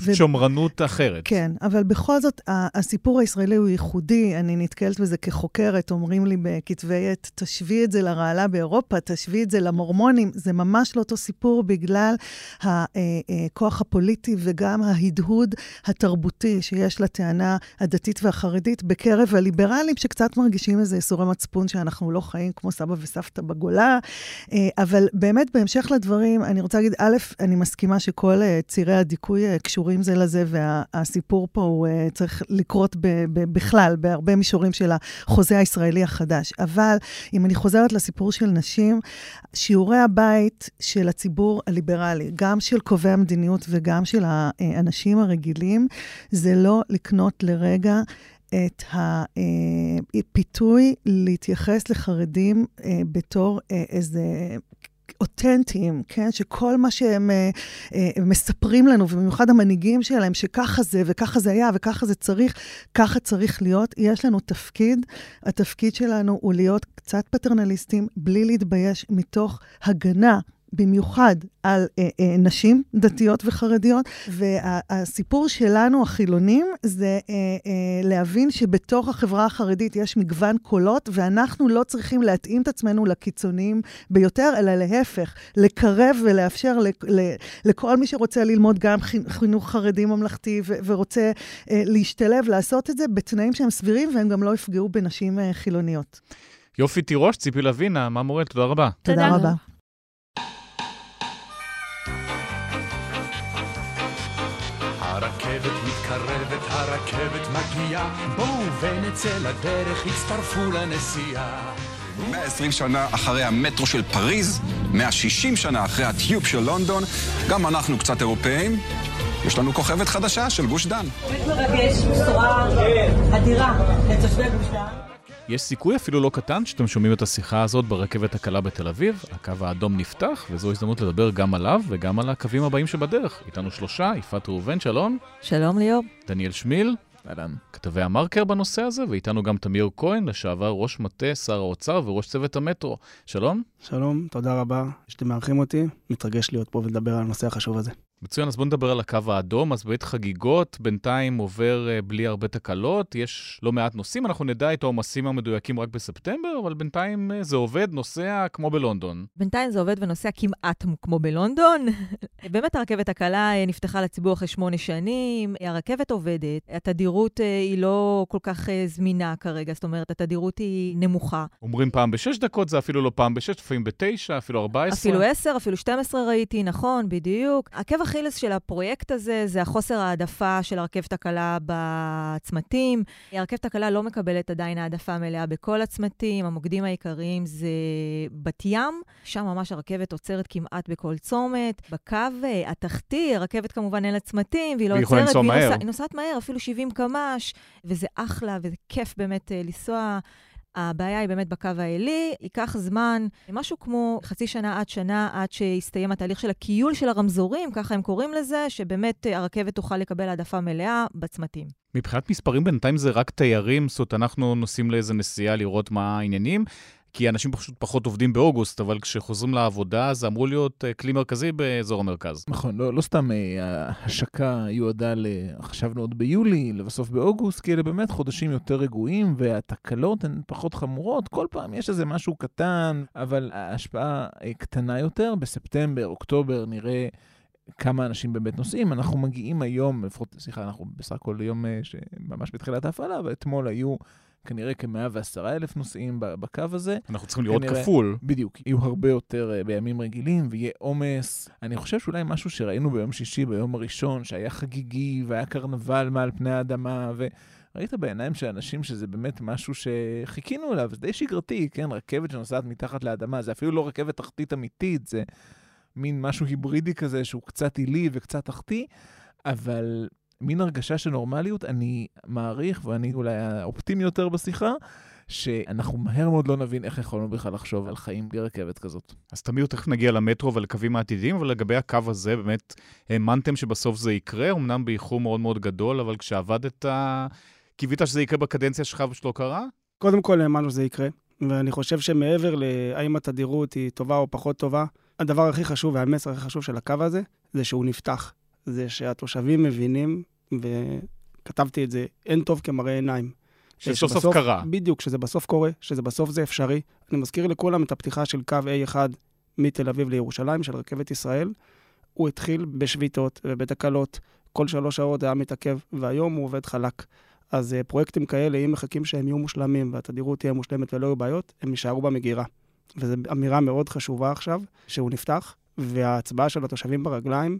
ו... שמרנות אחרת. כן, אבל בכל זאת, הסיפור הישראלי הוא ייחודי. אני נתקלת בזה כחוקרת, אומרים לי בכתבי עת, תשווי את זה לרעלה באירופה, תשווי את זה למורמונים. זה ממש לא אותו סיפור בגלל הכוח אה, אה, הפוליטי וגם ההדהוד התרבותי שיש לטענה הדתית. הדתית והחרדית בקרב הליברלים, שקצת מרגישים איזה איסורי מצפון שאנחנו לא חיים כמו סבא וסבתא בגולה. אה, אבל באמת, בהמשך לדברים, אני רוצה להגיד, א', אני מסכימה שכל אה, צירי הדיכוי אה, קשורים זה לזה, והסיפור פה הוא צריך לקרות בכלל, בהרבה מישורים של החוזה הישראלי החדש. אבל אם אני חוזרת לסיפור של נשים, שיעורי הבית של הציבור הליברלי, גם של קובעי המדיניות וגם של האנשים הרגילים, זה לא לקנות לרגע את הפיתוי להתייחס לחרדים אה, בתור אה, איזה אותנטיים, כן? שכל מה שהם אה, אה, מספרים לנו, ובמיוחד המנהיגים שלהם, שככה זה וככה זה היה וככה זה צריך, ככה צריך להיות, יש לנו תפקיד. התפקיד שלנו הוא להיות קצת פטרנליסטים, בלי להתבייש, מתוך הגנה במיוחד על אה, אה, נשים דתיות וחרדיות, והסיפור שלנו, החילונים, זה אה, אה, להבין שבתוך החברה החרדית יש מגוון קולות, ואנחנו לא צריכים להתאים את עצמנו לקיצוניים ביותר, אלא להפך, לקרב ולאפשר ל, ל, לכל מי שרוצה ללמוד גם חינוך חרדי ממלכתי ו, ורוצה אה, להשתלב, לעשות את זה בתנאים שהם סבירים, והם גם לא יפגעו בנשים אה, חילוניות. יופי תירוש, ציפי לוינה, מה מורה? תודה רבה. תודה רבה. מתקרבת, הרכבת מגיעה, בואו ונצא לדרך, הצטרפו לנסיעה. 120 שנה אחרי המטרו של פריז, 160 שנה אחרי הטיופ של לונדון, גם אנחנו קצת אירופאים. יש לנו כוכבת חדשה של גוש דן. באמת מרגש, בשורה אדירה לתושבי גוש דן. יש סיכוי אפילו לא קטן שאתם שומעים את השיחה הזאת ברכבת הקלה בתל אביב. הקו האדום נפתח, וזו הזדמנות לדבר גם עליו וגם על הקווים הבאים שבדרך. איתנו שלושה, יפעת ראובן, שלום. שלום ליאור. דניאל שמיל. אהלן. כתבי המרקר בנושא הזה, ואיתנו גם תמיר כהן, לשעבר ראש מטה שר האוצר וראש צוות המטרו. שלום. שלום, תודה רבה שאתם מארחים אותי. מתרגש להיות פה ולדבר על הנושא החשוב הזה. מצוין, אז בואו נדבר על הקו האדום. אז בעת חגיגות, בינתיים עובר uh, בלי הרבה תקלות, יש לא מעט נוסעים, אנחנו נדע את העומסים המדויקים רק בספטמבר, אבל בינתיים uh, זה עובד, נוסע כמו בלונדון. בינתיים זה עובד ונוסע כמעט כמו בלונדון. באמת הרכבת הקלה uh, נפתחה לציבור אחרי שמונה שנים, הרכבת עובדת, התדירות היא לא כל כך זמינה כרגע, זאת אומרת, התדירות היא נמוכה. אומרים פעם בשש דקות, זה אפילו לא פעם בשש, לפעמים בתשע, אפילו ארבע עשרה. אפילו עשר, אפילו שתים עשרה ראיתי, נכון, בדיוק. עקב האכילס של הפרויקט הזה זה החוסר העדפה של הרכבת הקלה בצמתים. הרכבת הקלה לא מקבלת עדיין העדפה מלאה בכל הצמתים. המוקדים העיקריים זה בת ים, שם ממש הרכבת עוצרת כמעט בכל צומת. בקו אה, התחתי, הרכבת כמובן אין לה צמתים, והיא לא עוצרת. והיא לנסוע מהר. היא נוסעת מהר, אפילו 70 קמ"ש, וזה אחלה, וזה כיף באמת אה, לנסוע. הבעיה היא באמת בקו העילי, ייקח זמן, משהו כמו חצי שנה עד שנה, עד שיסתיים התהליך של הכיול של הרמזורים, ככה הם קוראים לזה, שבאמת הרכבת תוכל לקבל העדפה מלאה בצמתים. מבחינת מספרים בינתיים זה רק תיירים, זאת אומרת, אנחנו נוסעים לאיזה נסיעה לראות מה העניינים. כי אנשים פשוט פחות עובדים באוגוסט, אבל כשחוזרים לעבודה זה אמור להיות אה, כלי מרכזי באזור המרכז. נכון, לא, לא סתם אה, ההשקה יועדה, ל... חשבנו עוד ביולי, לבסוף באוגוסט, כי אלה באמת חודשים יותר רגועים, והתקלות הן פחות חמורות. כל פעם יש איזה משהו קטן, אבל ההשפעה אה, קטנה יותר. בספטמבר, אוקטובר, נראה... כמה אנשים באמת נוסעים. אנחנו מגיעים היום, לפחות, סליחה, אנחנו בסך הכל יום שממש בתחילת ההפעלה, ואתמול היו כנראה כ-110 אלף נוסעים בקו הזה. אנחנו צריכים לראות כנראה, כפול. בדיוק, יהיו הרבה יותר uh, בימים רגילים ויהיה עומס. אני חושב שאולי משהו שראינו ביום שישי, ביום הראשון, שהיה חגיגי והיה קרנבל מעל פני האדמה, ו... ראית בעיניים של אנשים שזה באמת משהו שחיכינו אליו, זה די שגרתי, כן? רכבת שנוסעת מתחת לאדמה, זה אפילו לא רכבת תחתית אמיתית, זה מין משהו היברידי כזה שהוא קצת עילי וקצת תחתי, אבל מין הרגשה של נורמליות, אני מעריך, ואני אולי האופטימי יותר בשיחה, שאנחנו מהר מאוד לא נבין איך יכולנו בכלל לחשוב על חיים בלי רכבת כזאת. אז תמיר, תכף נגיע למטרו ולקווים העתידיים, אבל לגבי הקו הזה, באמת האמנתם שבסוף זה יקרה, אמנם באיחור מאוד מאוד גדול, אבל כשעבדת, קיווית שזה יקרה בקדנציה שלך ושלא קרה? קודם כל האמנו שזה יקרה, ואני חושב שמעבר להאם התדירות היא טובה או פחות טובה, הדבר הכי חשוב והמסר הכי חשוב של הקו הזה, זה שהוא נפתח. זה שהתושבים מבינים, וכתבתי את זה, אין טוב כמראה עיניים. שסוף סוף קרה. בדיוק, שזה בסוף קורה, שזה בסוף זה אפשרי. אני מזכיר לכולם את הפתיחה של קו A1 מתל אביב לירושלים, של רכבת ישראל. הוא התחיל בשביתות ובתקלות, כל שלוש שעות היה מתעכב, והיום הוא עובד חלק. אז uh, פרויקטים כאלה, אם מחכים שהם יהיו מושלמים והתדירות תהיה מושלמת ולא יהיו בעיות, הם יישארו במגירה. וזו אמירה מאוד חשובה עכשיו, שהוא נפתח, וההצבעה של התושבים ברגליים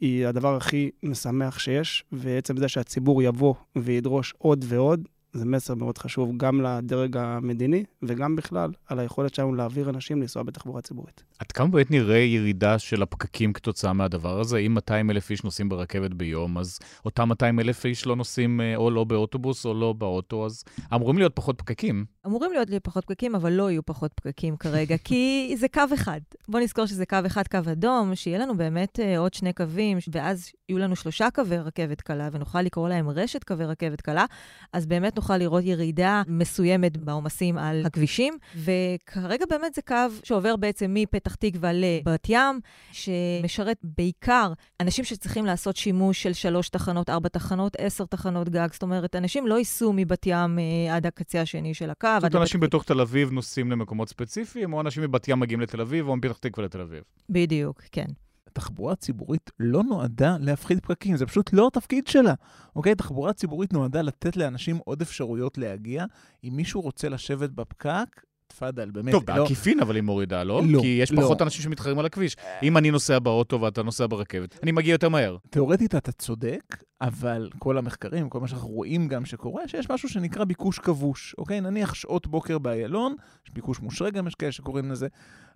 היא הדבר הכי משמח שיש, ועצם זה שהציבור יבוא וידרוש עוד ועוד, זה מסר מאוד חשוב גם לדרג המדיני וגם בכלל על היכולת שלנו להעביר אנשים לנסוע בתחבורה ציבורית. עד כמה באמת נראה ירידה של הפקקים כתוצאה מהדבר הזה? אם 200 אלף איש נוסעים ברכבת ביום, אז אותם 200 אלף איש לא נוסעים אה, או לא באוטובוס או לא באוטו, אז אמורים להיות פחות פקקים. אמורים להיות לי פחות פקקים, אבל לא יהיו פחות פקקים כרגע, כי זה קו אחד. בואו נזכור שזה קו אחד, קו אדום, שיהיה לנו באמת uh, עוד שני קווים, ואז יהיו לנו שלושה קווי רכבת קלה, ונוכל לקרוא להם רשת קווי רכבת קלה, אז באמת נוכל לראות ירידה מסוימת בעומסים על הכבישים. וכרגע באמת זה קו שעובר בעצם מפתח תקווה לבת ים, שמשרת בעיקר אנשים שצריכים לעשות שימוש של שלוש תחנות, ארבע תחנות, עשר תחנות גג. זאת אומרת, אנשים לא ייסעו מבת ים uh, עד הקצה השני של הקו. זאת אומרת, אנשים בתוך תל אביב נוסעים למקומות ספציפיים, או אנשים מבת ים מגיעים לתל אביב, או מפתח תקווה לתל אביב. בדיוק, כן. תחבורה ציבורית לא נועדה להפחית פקקים, זה פשוט לא התפקיד שלה. אוקיי? תחבורה ציבורית נועדה לתת לאנשים עוד אפשרויות להגיע. אם מישהו רוצה לשבת בפקק, תפאדל, באמת. טוב, לא- בעקיפין לא... אבל היא מורידה, לא? לא. כי יש לא. פחות אנשים שמתחרים על הכביש. אם אני נוסע באוטו ואתה נוסע ברכבת, אני מגיע יותר מהר. תאורטית אתה צודק, אבל כל המחקרים, כל מה שאנחנו רואים גם שקורה, שיש משהו שנקרא ביקוש כבוש, אוקיי? נניח שעות בוקר באיילון, יש ביקוש מושרה גם, יש כאלה שקוראים לזה.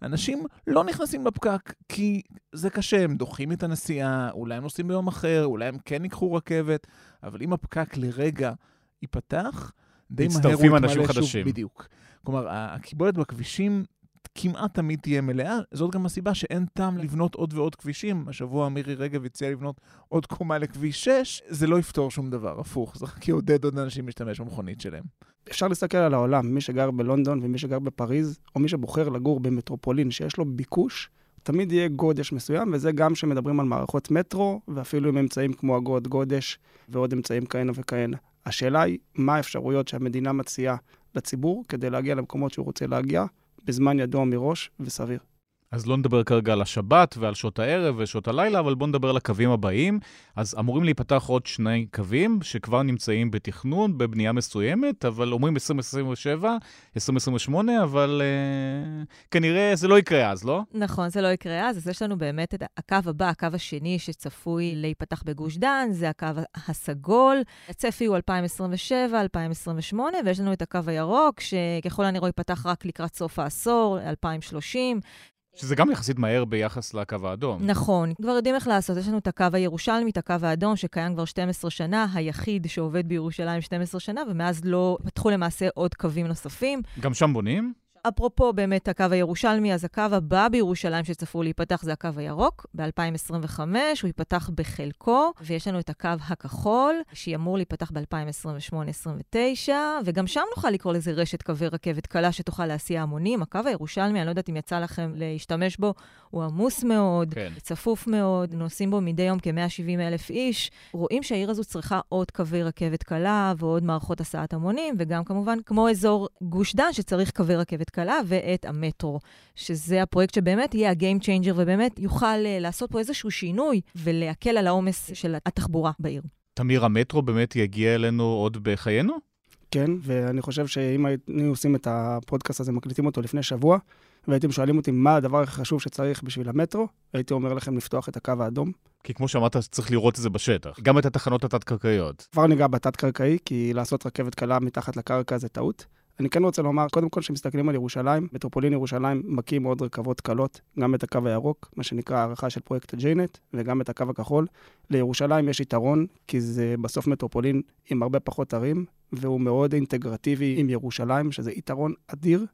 אנשים לא נכנסים לפקק, כי זה קשה, הם דוחים את הנסיעה, אולי הם נוסעים ביום אחר, אולי הם כן ייקחו רכבת, אבל אם הפקק לרגע ייפתח, די מהר הוא יתמלא שוב. בדיוק. כלומר, הקיבולת בכבישים כמעט תמיד תהיה מלאה. זאת גם הסיבה שאין טעם לבנות עוד ועוד כבישים. השבוע מירי רגב הציעה לבנות עוד קומה לכביש 6, זה לא יפתור שום דבר, הפוך, זה רק יעודד עוד אנשים להשתמש במכונית שלהם. אפשר להסתכל על העולם, מי שגר בלונדון ומי שגר בפריז, או מי שבוחר לגור במטרופולין שיש לו ביקוש, תמיד יהיה גודש מסוים, וזה גם כשמדברים על מערכות מטרו, ואפילו עם אמצעים כמו אגרות גודש ועוד אמצעים כהנה וכהנה. השאלה היא, מה האפשרויות שהמדינה מציעה לציבור כדי להגיע למקומות שהוא רוצה להגיע, בזמן ידוע מראש וסביר. אז לא נדבר כרגע על השבת ועל שעות הערב ושעות הלילה, אבל בואו נדבר על הקווים הבאים. אז אמורים להיפתח עוד שני קווים שכבר נמצאים בתכנון, בבנייה מסוימת, אבל אומרים 2027, 2028, אבל uh, כנראה זה לא יקרה אז, לא? נכון, זה לא יקרה אז. אז יש לנו באמת את הקו הבא, הקו השני שצפוי להיפתח בגוש דן, זה הקו הסגול. הצפי הוא 2027, 2028, ויש לנו את הקו הירוק, שככל הנראה ייפתח רק לקראת סוף העשור, 2030. שזה גם יחסית מהר ביחס לקו האדום. נכון, כבר יודעים איך לעשות. יש לנו את הקו הירושלמי, את הקו האדום, שקיים כבר 12 שנה, היחיד שעובד בירושלים 12 שנה, ומאז לא פתחו למעשה עוד קווים נוספים. גם שם בונים? אפרופו באמת הקו הירושלמי, אז הקו הבא בירושלים שצפוי להיפתח זה הקו הירוק. ב-2025 הוא ייפתח בחלקו, ויש לנו את הקו הכחול, שאמור להיפתח ב-2028-2029, וגם שם נוכל לקרוא לזה רשת קווי רכבת קלה שתוכל להסיע המונים. הקו הירושלמי, אני לא יודעת אם יצא לכם להשתמש בו, הוא עמוס מאוד, כן. צפוף מאוד, נוסעים בו מדי יום כ-170 אלף איש. רואים שהעיר הזו צריכה עוד קווי רכבת קלה ועוד מערכות הסעת המונים, וגם כמובן, כמו אזור גוש דן, שצריך קווי רכבת קלה ואת המטרו, שזה הפרויקט שבאמת יהיה ה-game changer ובאמת יוכל uh, לעשות פה איזשהו שינוי ולהקל על העומס של התחבורה בעיר. תמיר, המטרו באמת יגיע אלינו עוד בחיינו? כן, ואני חושב שאם היינו עושים את הפודקאסט הזה, מקליטים אותו לפני שבוע, והייתם שואלים אותי מה הדבר הכי חשוב שצריך בשביל המטרו, הייתי אומר לכם לפתוח את הקו האדום. כי כמו שאמרת, צריך לראות את זה בשטח. גם את התחנות התת-קרקעיות. כבר ניגע בתת-קרקעי, כי לעשות רכבת קלה מתחת לקרקע זה טעות. אני כן רוצה לומר, קודם כל, כשמסתכלים על ירושלים, מטרופולין ירושלים מקים עוד רכבות קלות, גם את הקו הירוק, מה שנקרא הערכה של פרויקט הג'יינט, וגם את הקו הכחול. לירושלים יש יתרון, כי זה בסוף מטרופולין עם הרבה פחות ערים, והוא מאוד אינטגרטיבי עם ירושלים, שזה יתרון אדיר,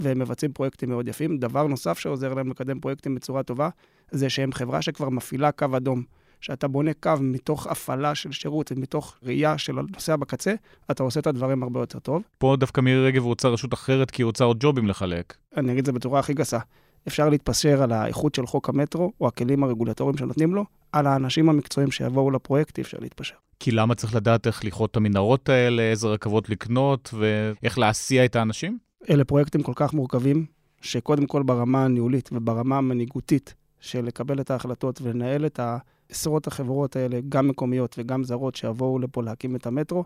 והם מבצעים פרויקטים מאוד יפים. דבר נוסף שעוזר להם לקדם פרויקטים בצורה טובה, זה שהם חברה שכבר מפעילה קו אדום. שאתה בונה קו מתוך הפעלה של שירות ומתוך ראייה של הנוסע בקצה, אתה עושה את הדברים הרבה יותר טוב. פה דווקא מירי רגב רוצה רשות אחרת, כי היא רוצה עוד ג'ובים לחלק. אני אגיד את זה בצורה הכי גסה. אפשר להתפשר על האיכות של חוק המטרו, או הכלים הרגולטוריים שנותנים לו, על האנשים המקצועיים שיבואו לפרויקט, אי אפשר להתפשר. כי למה צריך לדעת איך לכרות את המנהרות האלה, איזה רכבות לקנות, ואיך להסיע את האנשים? אלה פרויקטים כל כך מורכבים, שקודם כל ברמה הניהולית וברמה המנהיגותית של לקבל את ההחלטות ולנהל את העשרות החברות האלה, גם מקומיות וגם זרות, שיבואו לפה להקים את המטרו,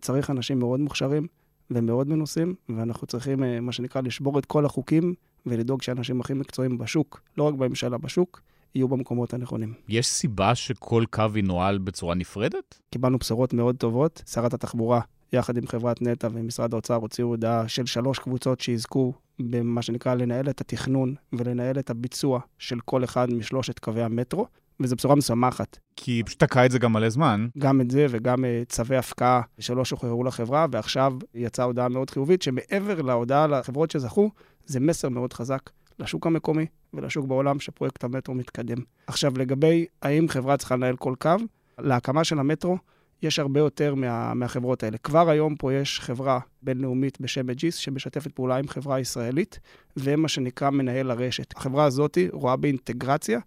צריך אנשים מאוד מוכשרים ומאוד מנוסים, ואנחנו צריכים, אה, מה שנקרא, לשבור את כל החוקים ולדאוג שהאנשים הכי מקצועיים בשוק, לא רק בממשלה, בשוק, יהיו במקומות הנכונים. יש סיבה שכל קו ינוהל בצורה נפרדת? קיבלנו בשורות מאוד טובות. שרת התחבורה, יחד עם חברת נטע ומשרד האוצר, הוציאו הודעה של שלוש קבוצות שיזכו במה שנקרא לנהל את התכנון ולנהל את הביצוע של כל אחד משלושת קווי המטרו. וזו בשורה משמחת. כי פשוט תקע את זה גם מלא זמן. גם את זה וגם אה, צווי הפקעה שלא שוחררו לחברה, ועכשיו יצאה הודעה מאוד חיובית, שמעבר להודעה לחברות שזכו, זה מסר מאוד חזק לשוק המקומי ולשוק בעולם שפרויקט המטרו מתקדם. עכשיו, לגבי האם חברה צריכה לנהל כל קו, להקמה של המטרו יש הרבה יותר מה, מהחברות האלה. כבר היום פה יש חברה בינלאומית בשם אג'יס, שמשתפת פעולה עם חברה ישראלית, ומה שנקרא מנהל הרשת. החברה הזאת רואה באינטגרציה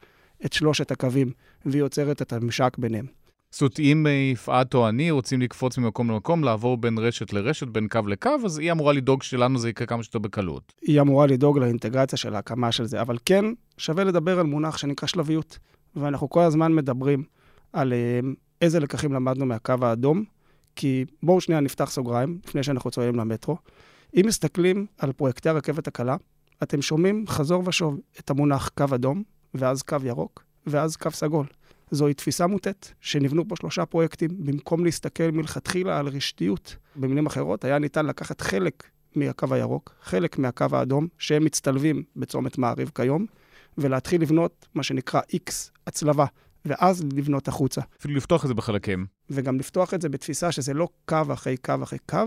את שלושת הקווים, והיא יוצרת את הממשק ביניהם. זאת אומרת, אם יפעת או אני רוצים לקפוץ ממקום למקום, לעבור בין רשת לרשת, בין קו לקו, אז היא אמורה לדאוג שלנו זה יקרה כמה שיותר בקלות. היא אמורה לדאוג לאינטגרציה של ההקמה של זה, אבל כן שווה לדבר על מונח שנקרא שלביות. ואנחנו כל הזמן מדברים על אה, איזה לקחים למדנו מהקו האדום, כי בואו שנייה נפתח סוגריים, לפני שאנחנו צועדים למטרו. אם מסתכלים על פרויקטי הרכבת הקלה, אתם שומעים חזור ושוב את המונח קו אדום, ואז קו ירוק, ואז קו סגול. זוהי תפיסה מוטית, שנבנו פה שלושה פרויקטים, במקום להסתכל מלכתחילה על רשתיות. במילים אחרות, היה ניתן לקחת חלק מהקו הירוק, חלק מהקו האדום, שהם מצטלבים בצומת מעריב כיום, ולהתחיל לבנות מה שנקרא X, הצלבה, ואז לבנות החוצה. אפילו לפתוח את זה בחלקים. וגם לפתוח את זה בתפיסה שזה לא קו אחרי קו אחרי קו,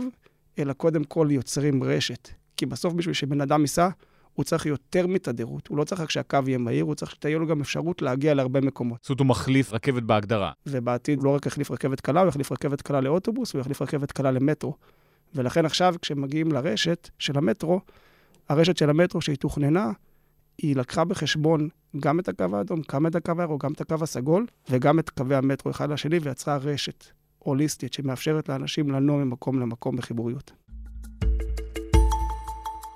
אלא קודם כל יוצרים רשת. כי בסוף בשביל שבן אדם ייסע, הוא צריך יותר מתדירות. הוא לא צריך רק שהקו יהיה מהיר, הוא צריך שתהיה לו גם אפשרות להגיע להרבה מקומות. זאת אומרת, הוא מחליף רכבת בהגדרה. ובעתיד הוא לא רק יחליף רכבת קלה, הוא יחליף רכבת קלה לאוטובוס, הוא יחליף רכבת קלה למטרו. ולכן עכשיו, כשמגיעים לרשת של המטרו, הרשת של המטרו שהיא תוכננה, היא לקחה בחשבון גם את הקו האדום, גם את הקו הירוק, גם את הקו הסגול, וגם את קווי המטרו אחד לשני, ויצרה רשת הוליסטית שמאפשרת לאנשים לנוע ממקום למקום בחיבוריות.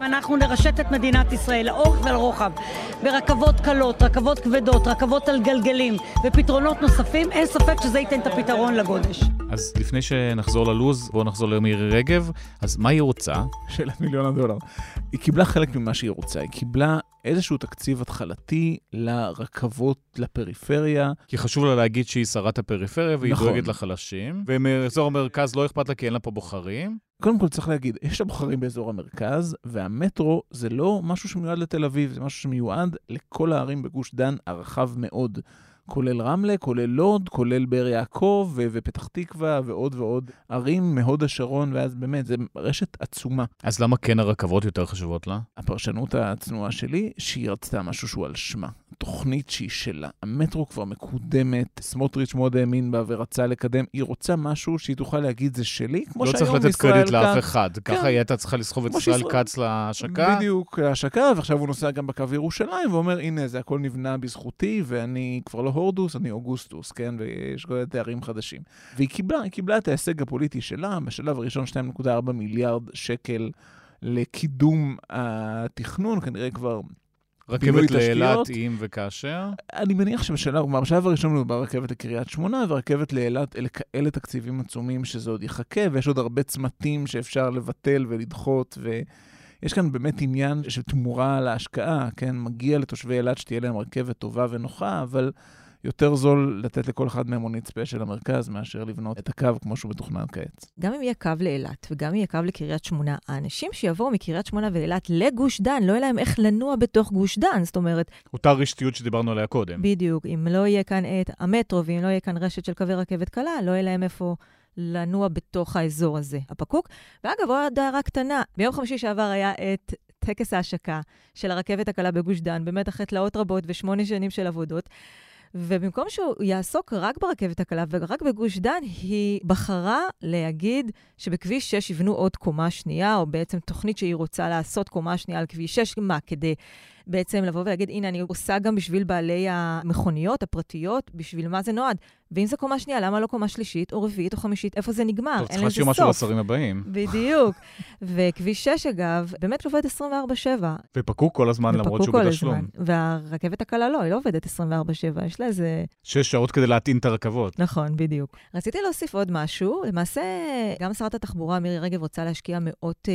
אנחנו נרשת את מדינת ישראל לאורך ולרוחב ברכבות קלות, רכבות כבדות, רכבות על גלגלים ופתרונות נוספים, אין ספק שזה ייתן את הפתרון לגודש. אז לפני שנחזור ללוז, בואו נחזור למירי רגב. אז מה היא רוצה? שאלת מיליון הדולר. היא קיבלה חלק ממה שהיא רוצה. היא קיבלה איזשהו תקציב התחלתי לרכבות לפריפריה. כי חשוב לה להגיד שהיא שרת הפריפריה והיא נכון. דואגת לחלשים. ומאזור המרכז לא אכפת לה כי אין לה פה בוחרים. קודם כל צריך להגיד, יש לה בוחרים באזור המרכז, והמטרו זה לא משהו שמיועד לתל אביב, זה משהו שמיועד לכל הערים בגוש דן הרחב מאוד. כולל רמלה, כולל לוד, כולל באר יעקב ו- ופתח תקווה ועוד ועוד ערים מהוד השרון, ואז באמת, זו רשת עצומה. אז למה כן הרכבות יותר חשובות לה? הפרשנות הצנועה שלי, שהיא רצתה משהו שהוא על שמה. תוכנית שהיא שלה. המטרו כבר מקודמת, סמוטריץ' מאוד האמין בה ורצה לקדם. היא רוצה משהו שהיא תוכל להגיד זה שלי, כמו לא שהיום צריך לתת ישראל קרדיט כץ- לאף אחד. כן. ככה היא הייתה צריכה לסחוב את ישראל כץ להשקה. בדיוק, להשקה, ועכשיו הוא נוסע גם בקו ירושלים, ואומר, הנה, זה הכל נבנה בזכותי, ואני כבר לא הורדוס, אני אוגוסטוס, כן? ויש כל מיני תארים חדשים. והיא קיבלה, היא קיבלה את ההישג הפוליטי שלה, בשלב הראשון 2.4 מיליארד שקל לקידום התכנון, כנראה כבר רכבת לאילת, אם וכאשר? אני מניח שבשלב, כלומר, בשלב הראשון מדובר רכבת לקריית שמונה, ורכבת לאילת, אלה כאלה תקציבים עצומים שזה עוד יחכה, ויש עוד הרבה צמתים שאפשר לבטל ולדחות, ויש כאן באמת עניין של תמורה להשקעה, כן? מגיע לתושבי אילת שתהיה להם רכבת טובה ונוחה, אבל... יותר זול לתת לכל אחד מהם מונית ספיישל למרכז, מאשר לבנות את הקו כמו שהוא מתוכנן כעת. גם אם יהיה קו לאילת וגם אם יהיה קו לקריית שמונה, האנשים שיבואו מקריית שמונה ואילת לגוש דן, לא יהיה להם איך לנוע בתוך גוש דן, זאת אומרת... אותה רשתיות שדיברנו עליה קודם. בדיוק. אם לא יהיה כאן את המטרו ואם לא יהיה כאן רשת של קווי רכבת קלה, לא יהיה להם איפה... לנוע בתוך האזור הזה, הפקוק. ואגב, עוד הערה קטנה, ביום חמישי שעבר היה את טקס ההשקה של הרכבת הקלה בגוש דן, באמת אחרי תלאות רבות ושמונה שנים של עבודות. ובמקום שהוא יעסוק רק ברכבת הקלה ורק בגוש דן, היא בחרה להגיד שבכביש 6 יבנו עוד קומה שנייה, או בעצם תוכנית שהיא רוצה לעשות קומה שנייה על כביש 6, מה, כדי בעצם לבוא ולהגיד, הנה, אני עושה גם בשביל בעלי המכוניות הפרטיות, בשביל מה זה נועד. ואם זה קומה שנייה, למה לא קומה שלישית או רביעית או חמישית? איפה זה נגמר? טוב, צריך להשאיר משהו לשרים הבאים. בדיוק. וכביש 6, אגב, באמת עובד 24-7. ופקוק כל הזמן, למרות שהוא בתשלום. והרכבת הקלה לא, היא לא עובדת 24-7, יש לה איזה... שש שעות כדי להטעין את הרכבות. נכון, בדיוק. רציתי להוסיף עוד משהו. למעשה, גם שרת התחבורה מירי רגב רוצה להשקיע מאות אה,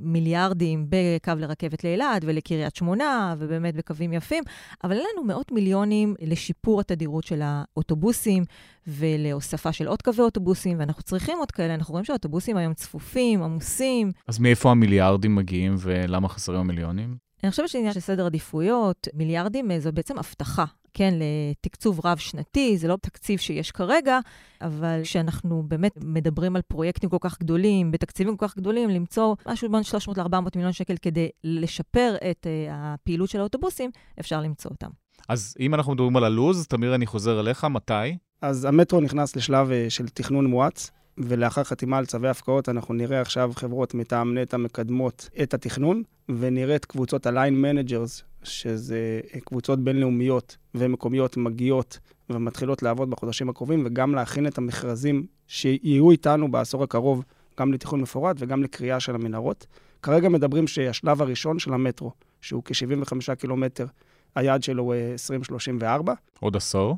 מיליארדים בקו לרכבת לאילת ולקריית שמונה, ובאמת בקווים יפים, אבל אין לנו מאות מיליונים לשיפור התדירות של האוטובוסים ולהוספה של עוד קווי אוטובוסים, ואנחנו צריכים עוד כאלה. אנחנו רואים שהאוטובוסים היום צפופים, עמוסים. אז מאיפה המיליארדים מגיעים ולמה חסרים המיליונים? אני חושבת שזה עניין של סדר עדיפויות. מיליארדים אה, זו בעצם הבטחה, כן, לתקצוב רב-שנתי, זה לא תקציב שיש כרגע, אבל כשאנחנו באמת מדברים על פרויקטים כל כך גדולים, בתקציבים כל כך גדולים, למצוא משהו בין 300 ל-400 מיליון שקל כדי לשפר את uh, הפעילות של האוטובוסים, אפשר למצוא אותם. אז אם אנחנו מדברים על הלו"ז, תמיר, אני חוזר אליך, מתי? אז המטרו נכנס לשלב uh, של תכנון מואץ. ולאחר חתימה על צווי הפקעות, אנחנו נראה עכשיו חברות מטעם נטע מקדמות את התכנון, ונראה את קבוצות ה-line managers, שזה קבוצות בינלאומיות ומקומיות מגיעות ומתחילות לעבוד בחודשים הקרובים, וגם להכין את המכרזים שיהיו איתנו בעשור הקרוב, גם לתכנון מפורט וגם לקריאה של המנהרות. כרגע מדברים שהשלב הראשון של המטרו, שהוא כ-75 קילומטר, היעד שלו הוא 2034. עוד עשור.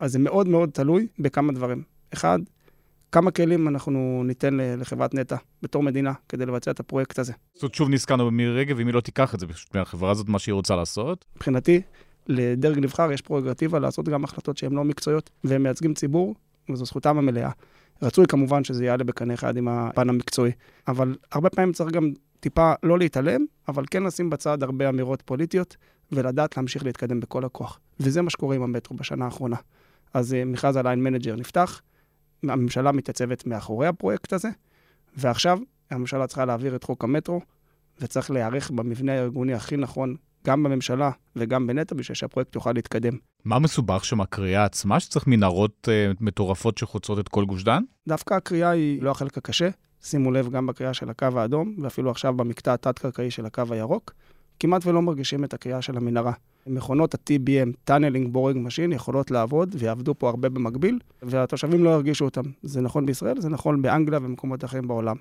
אז זה מאוד מאוד תלוי בכמה דברים. אחד, כמה כלים אנחנו ניתן לחברת נטע בתור מדינה כדי לבצע את הפרויקט הזה. זאת אומרת, שוב נזכרנו במירי רגב, אם היא לא תיקח את זה, פשוט מהחברה הזאת, מה שהיא רוצה לעשות. מבחינתי, לדרג נבחר יש פרוגרטיבה לעשות גם החלטות שהן לא מקצועיות, והם מייצגים ציבור, וזו זכותם המלאה. רצוי כמובן שזה יעלה בקנה אחד עם הפן המקצועי, אבל הרבה פעמים צריך גם טיפה לא להתעלם, אבל כן לשים בצד הרבה אמירות פוליטיות, ולדעת להמשיך להתקדם בכל הכוח. וזה מה שקורה עם המטרו בשנה האחרונה. אז אה, מכרז ה line manager נפתח, הממשלה מתייצבת מאחורי הפרויקט הזה, ועכשיו הממשלה צריכה להעביר את חוק המטרו, וצריך להיערך במבנה הארגוני הכי נכון, גם בממשלה וגם בנטע, בשביל שהפרויקט יוכל להתקדם. מה מסובך שם, הכרייה עצמה, שצריך מנהרות אה, מטורפות שחוצות את כל גוש דן? דווקא הכרייה היא לא החלק הקשה. שימו לב גם בכרייה של הקו האדום, ואפילו עכשיו במקטע התת-קרקעי של הקו הירוק. כמעט ולא מרגישים את הקריאה של המנהרה. מכונות ה-TBM, Tunneling Boring Machine, יכולות לעבוד ויעבדו פה הרבה במקביל, והתושבים לא ירגישו אותם. זה נכון בישראל, זה נכון באנגליה ובמקומות אחרים בעולם.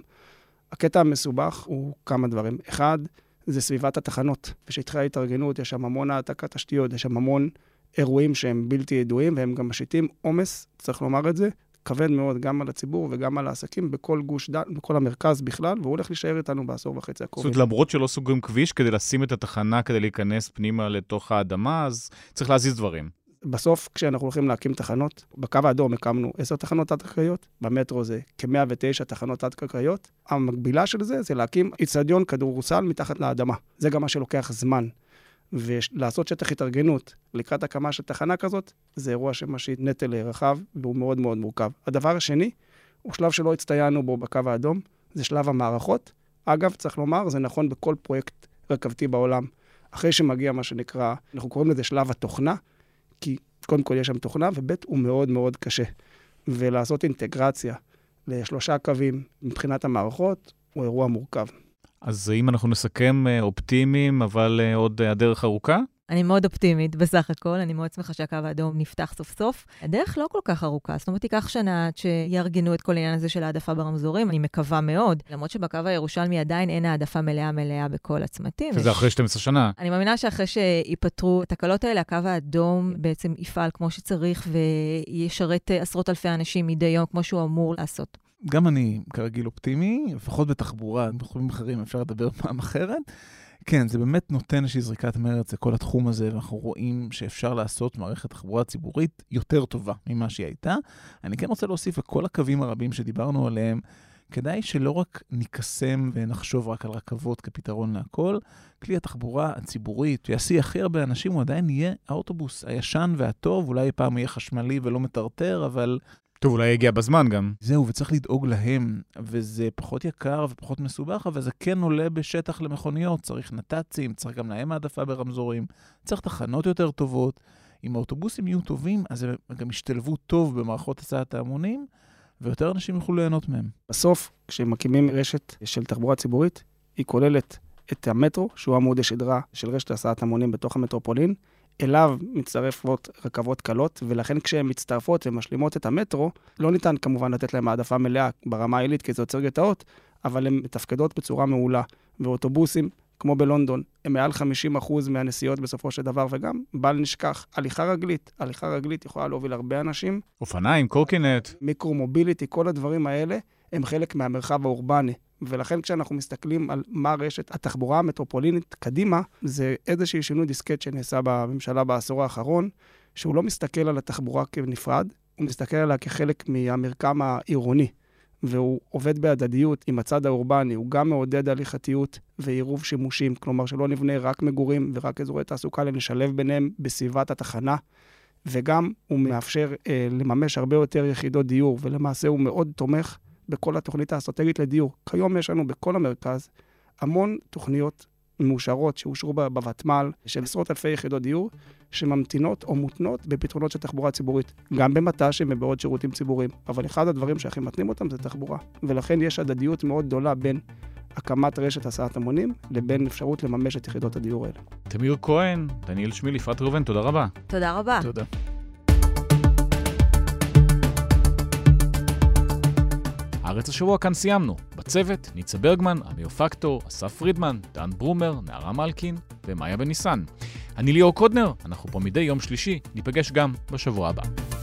הקטע המסובך הוא כמה דברים. אחד, זה סביבת התחנות. בשטחי ההתארגנות יש שם המון העתקת תשתיות, יש שם המון אירועים שהם בלתי ידועים, והם גם משיתים עומס, צריך לומר את זה, כבד מאוד גם על הציבור וגם על העסקים בכל גוש דן, בכל המרכז בכלל, והוא הולך להישאר איתנו בעשור וחצי הקרובים. זאת אומרת, למרות שלא סוגרים כביש כדי לשים את התחנה כדי להיכנס פנימה לתוך האדמה, אז צריך להזיז דברים. בסוף, כשאנחנו הולכים להקים תחנות, בקו האדום הקמנו עשר תחנות תת-קרקעיות, במטרו זה כ-109 תחנות תת-קרקעיות. המקבילה של זה זה להקים איצטדיון כדורסל מתחת לאדמה. זה גם מה שלוקח זמן. ולעשות שטח התארגנות לקראת הקמה של תחנה כזאת, זה אירוע שמשית נטל רחב והוא מאוד מאוד מורכב. הדבר השני, הוא שלב שלא הצטיינו בו בקו האדום, זה שלב המערכות. אגב, צריך לומר, זה נכון בכל פרויקט רכבתי בעולם. אחרי שמגיע מה שנקרא, אנחנו קוראים לזה שלב התוכנה, כי קודם כל יש שם תוכנה, וב' הוא מאוד מאוד קשה. ולעשות אינטגרציה לשלושה קווים מבחינת המערכות, הוא אירוע מורכב. אז אם אנחנו נסכם אה, אופטימיים, אבל אה, עוד הדרך ארוכה? אני מאוד אופטימית בסך הכל, אני מאוד שמחה שהקו האדום נפתח סוף סוף. הדרך לא כל כך ארוכה, זאת אומרת, ייקח שנה עד שיארגנו את כל העניין הזה של העדפה ברמזורים, אני מקווה מאוד. למרות שבקו הירושלמי עדיין אין העדפה מלאה מלאה בכל הצמתים. שזה אחרי 12 שנה. אני מאמינה שאחרי שייפתרו התקלות האלה, הקו האדום בעצם יפעל כמו שצריך וישרת עשרות אלפי אנשים מדי יום, כמו שהוא אמור לעשות. גם אני כרגיל אופטימי, לפחות בתחבורה, בתחומים אחרים אפשר לדבר פעם אחרת. כן, זה באמת נותן איזושהי זריקת מרץ לכל התחום הזה, ואנחנו רואים שאפשר לעשות מערכת תחבורה ציבורית יותר טובה ממה שהיא הייתה. אני כן רוצה להוסיף לכל הקווים הרבים שדיברנו עליהם, כדאי שלא רק נקסם ונחשוב רק על רכבות כפתרון להכל, כלי התחבורה הציבורית שיעשי הכי הרבה אנשים הוא עדיין יהיה האוטובוס הישן והטוב, אולי פעם יהיה חשמלי ולא מטרטר, אבל טוב, אולי יגיע בזמן גם. זהו, וצריך לדאוג להם, וזה פחות יקר ופחות מסובך, אבל זה כן עולה בשטח למכוניות. צריך נת"צים, צריך גם להם העדפה ברמזורים, צריך תחנות יותר טובות. אם האוטובוסים יהיו טובים, אז הם גם ישתלבו טוב במערכות הסעת ההמונים, ויותר אנשים יוכלו ליהנות מהם. בסוף, כשמקימים רשת של תחבורה ציבורית, היא כוללת את המטרו, שהוא עמוד השדרה של רשת הסעת המונים בתוך המטרופולין, אליו מצטרפות רכבות קלות, ולכן כשהן מצטרפות ומשלימות את המטרו, לא ניתן כמובן לתת להן העדפה מלאה ברמה העילית, כי זה יוצר גטאות, אבל הן מתפקדות בצורה מעולה. ואוטובוסים, כמו בלונדון, הם מעל 50% מהנסיעות בסופו של דבר, וגם, בל נשכח, הליכה רגלית. הליכה רגלית יכולה להוביל הרבה אנשים. אופניים, קורקינט. מיקרו-מוביליטי, כל הדברים האלה הם חלק מהמרחב האורבני. ולכן כשאנחנו מסתכלים על מה רשת התחבורה המטרופולינית קדימה, זה איזשהו שינוי דיסקט שנעשה בממשלה בעשור האחרון, שהוא לא מסתכל על התחבורה כנפרד, הוא מסתכל עליה כחלק מהמרקם העירוני, והוא עובד בהדדיות עם הצד האורבני, הוא גם מעודד הליכתיות ועירוב שימושים, כלומר שלא נבנה רק מגורים ורק אזורי תעסוקה, אלא נשלב ביניהם בסביבת התחנה. וגם הוא מאפשר אה, לממש הרבה יותר יחידות דיור, ולמעשה הוא מאוד תומך בכל התוכנית האסטרטגית לדיור. כיום יש לנו בכל המרכז המון תוכניות מאושרות שאושרו בוותמ"ל של עשרות אלפי יחידות דיור שממתינות או מותנות בפתרונות של תחבורה ציבורית, גם במט"שים ובעוד שירותים ציבוריים. אבל אחד הדברים שהכי מתנים אותם זה תחבורה, ולכן יש הדדיות מאוד גדולה בין הקמת רשת הסעת המונים לבין אפשרות לממש את יחידות הדיור האלה. תמיר כהן, דניאל שמיל, יפעת ראובן, תודה רבה. תודה רבה. תודה. הארץ השבוע כאן סיימנו. בצוות, ניצה ברגמן, אמיר פקטור, אסף פרידמן, דן ברומר, נערה מלקין ומאיה בניסן. אני ליאור קודנר, אנחנו פה מדי יום שלישי, ניפגש גם בשבוע הבא.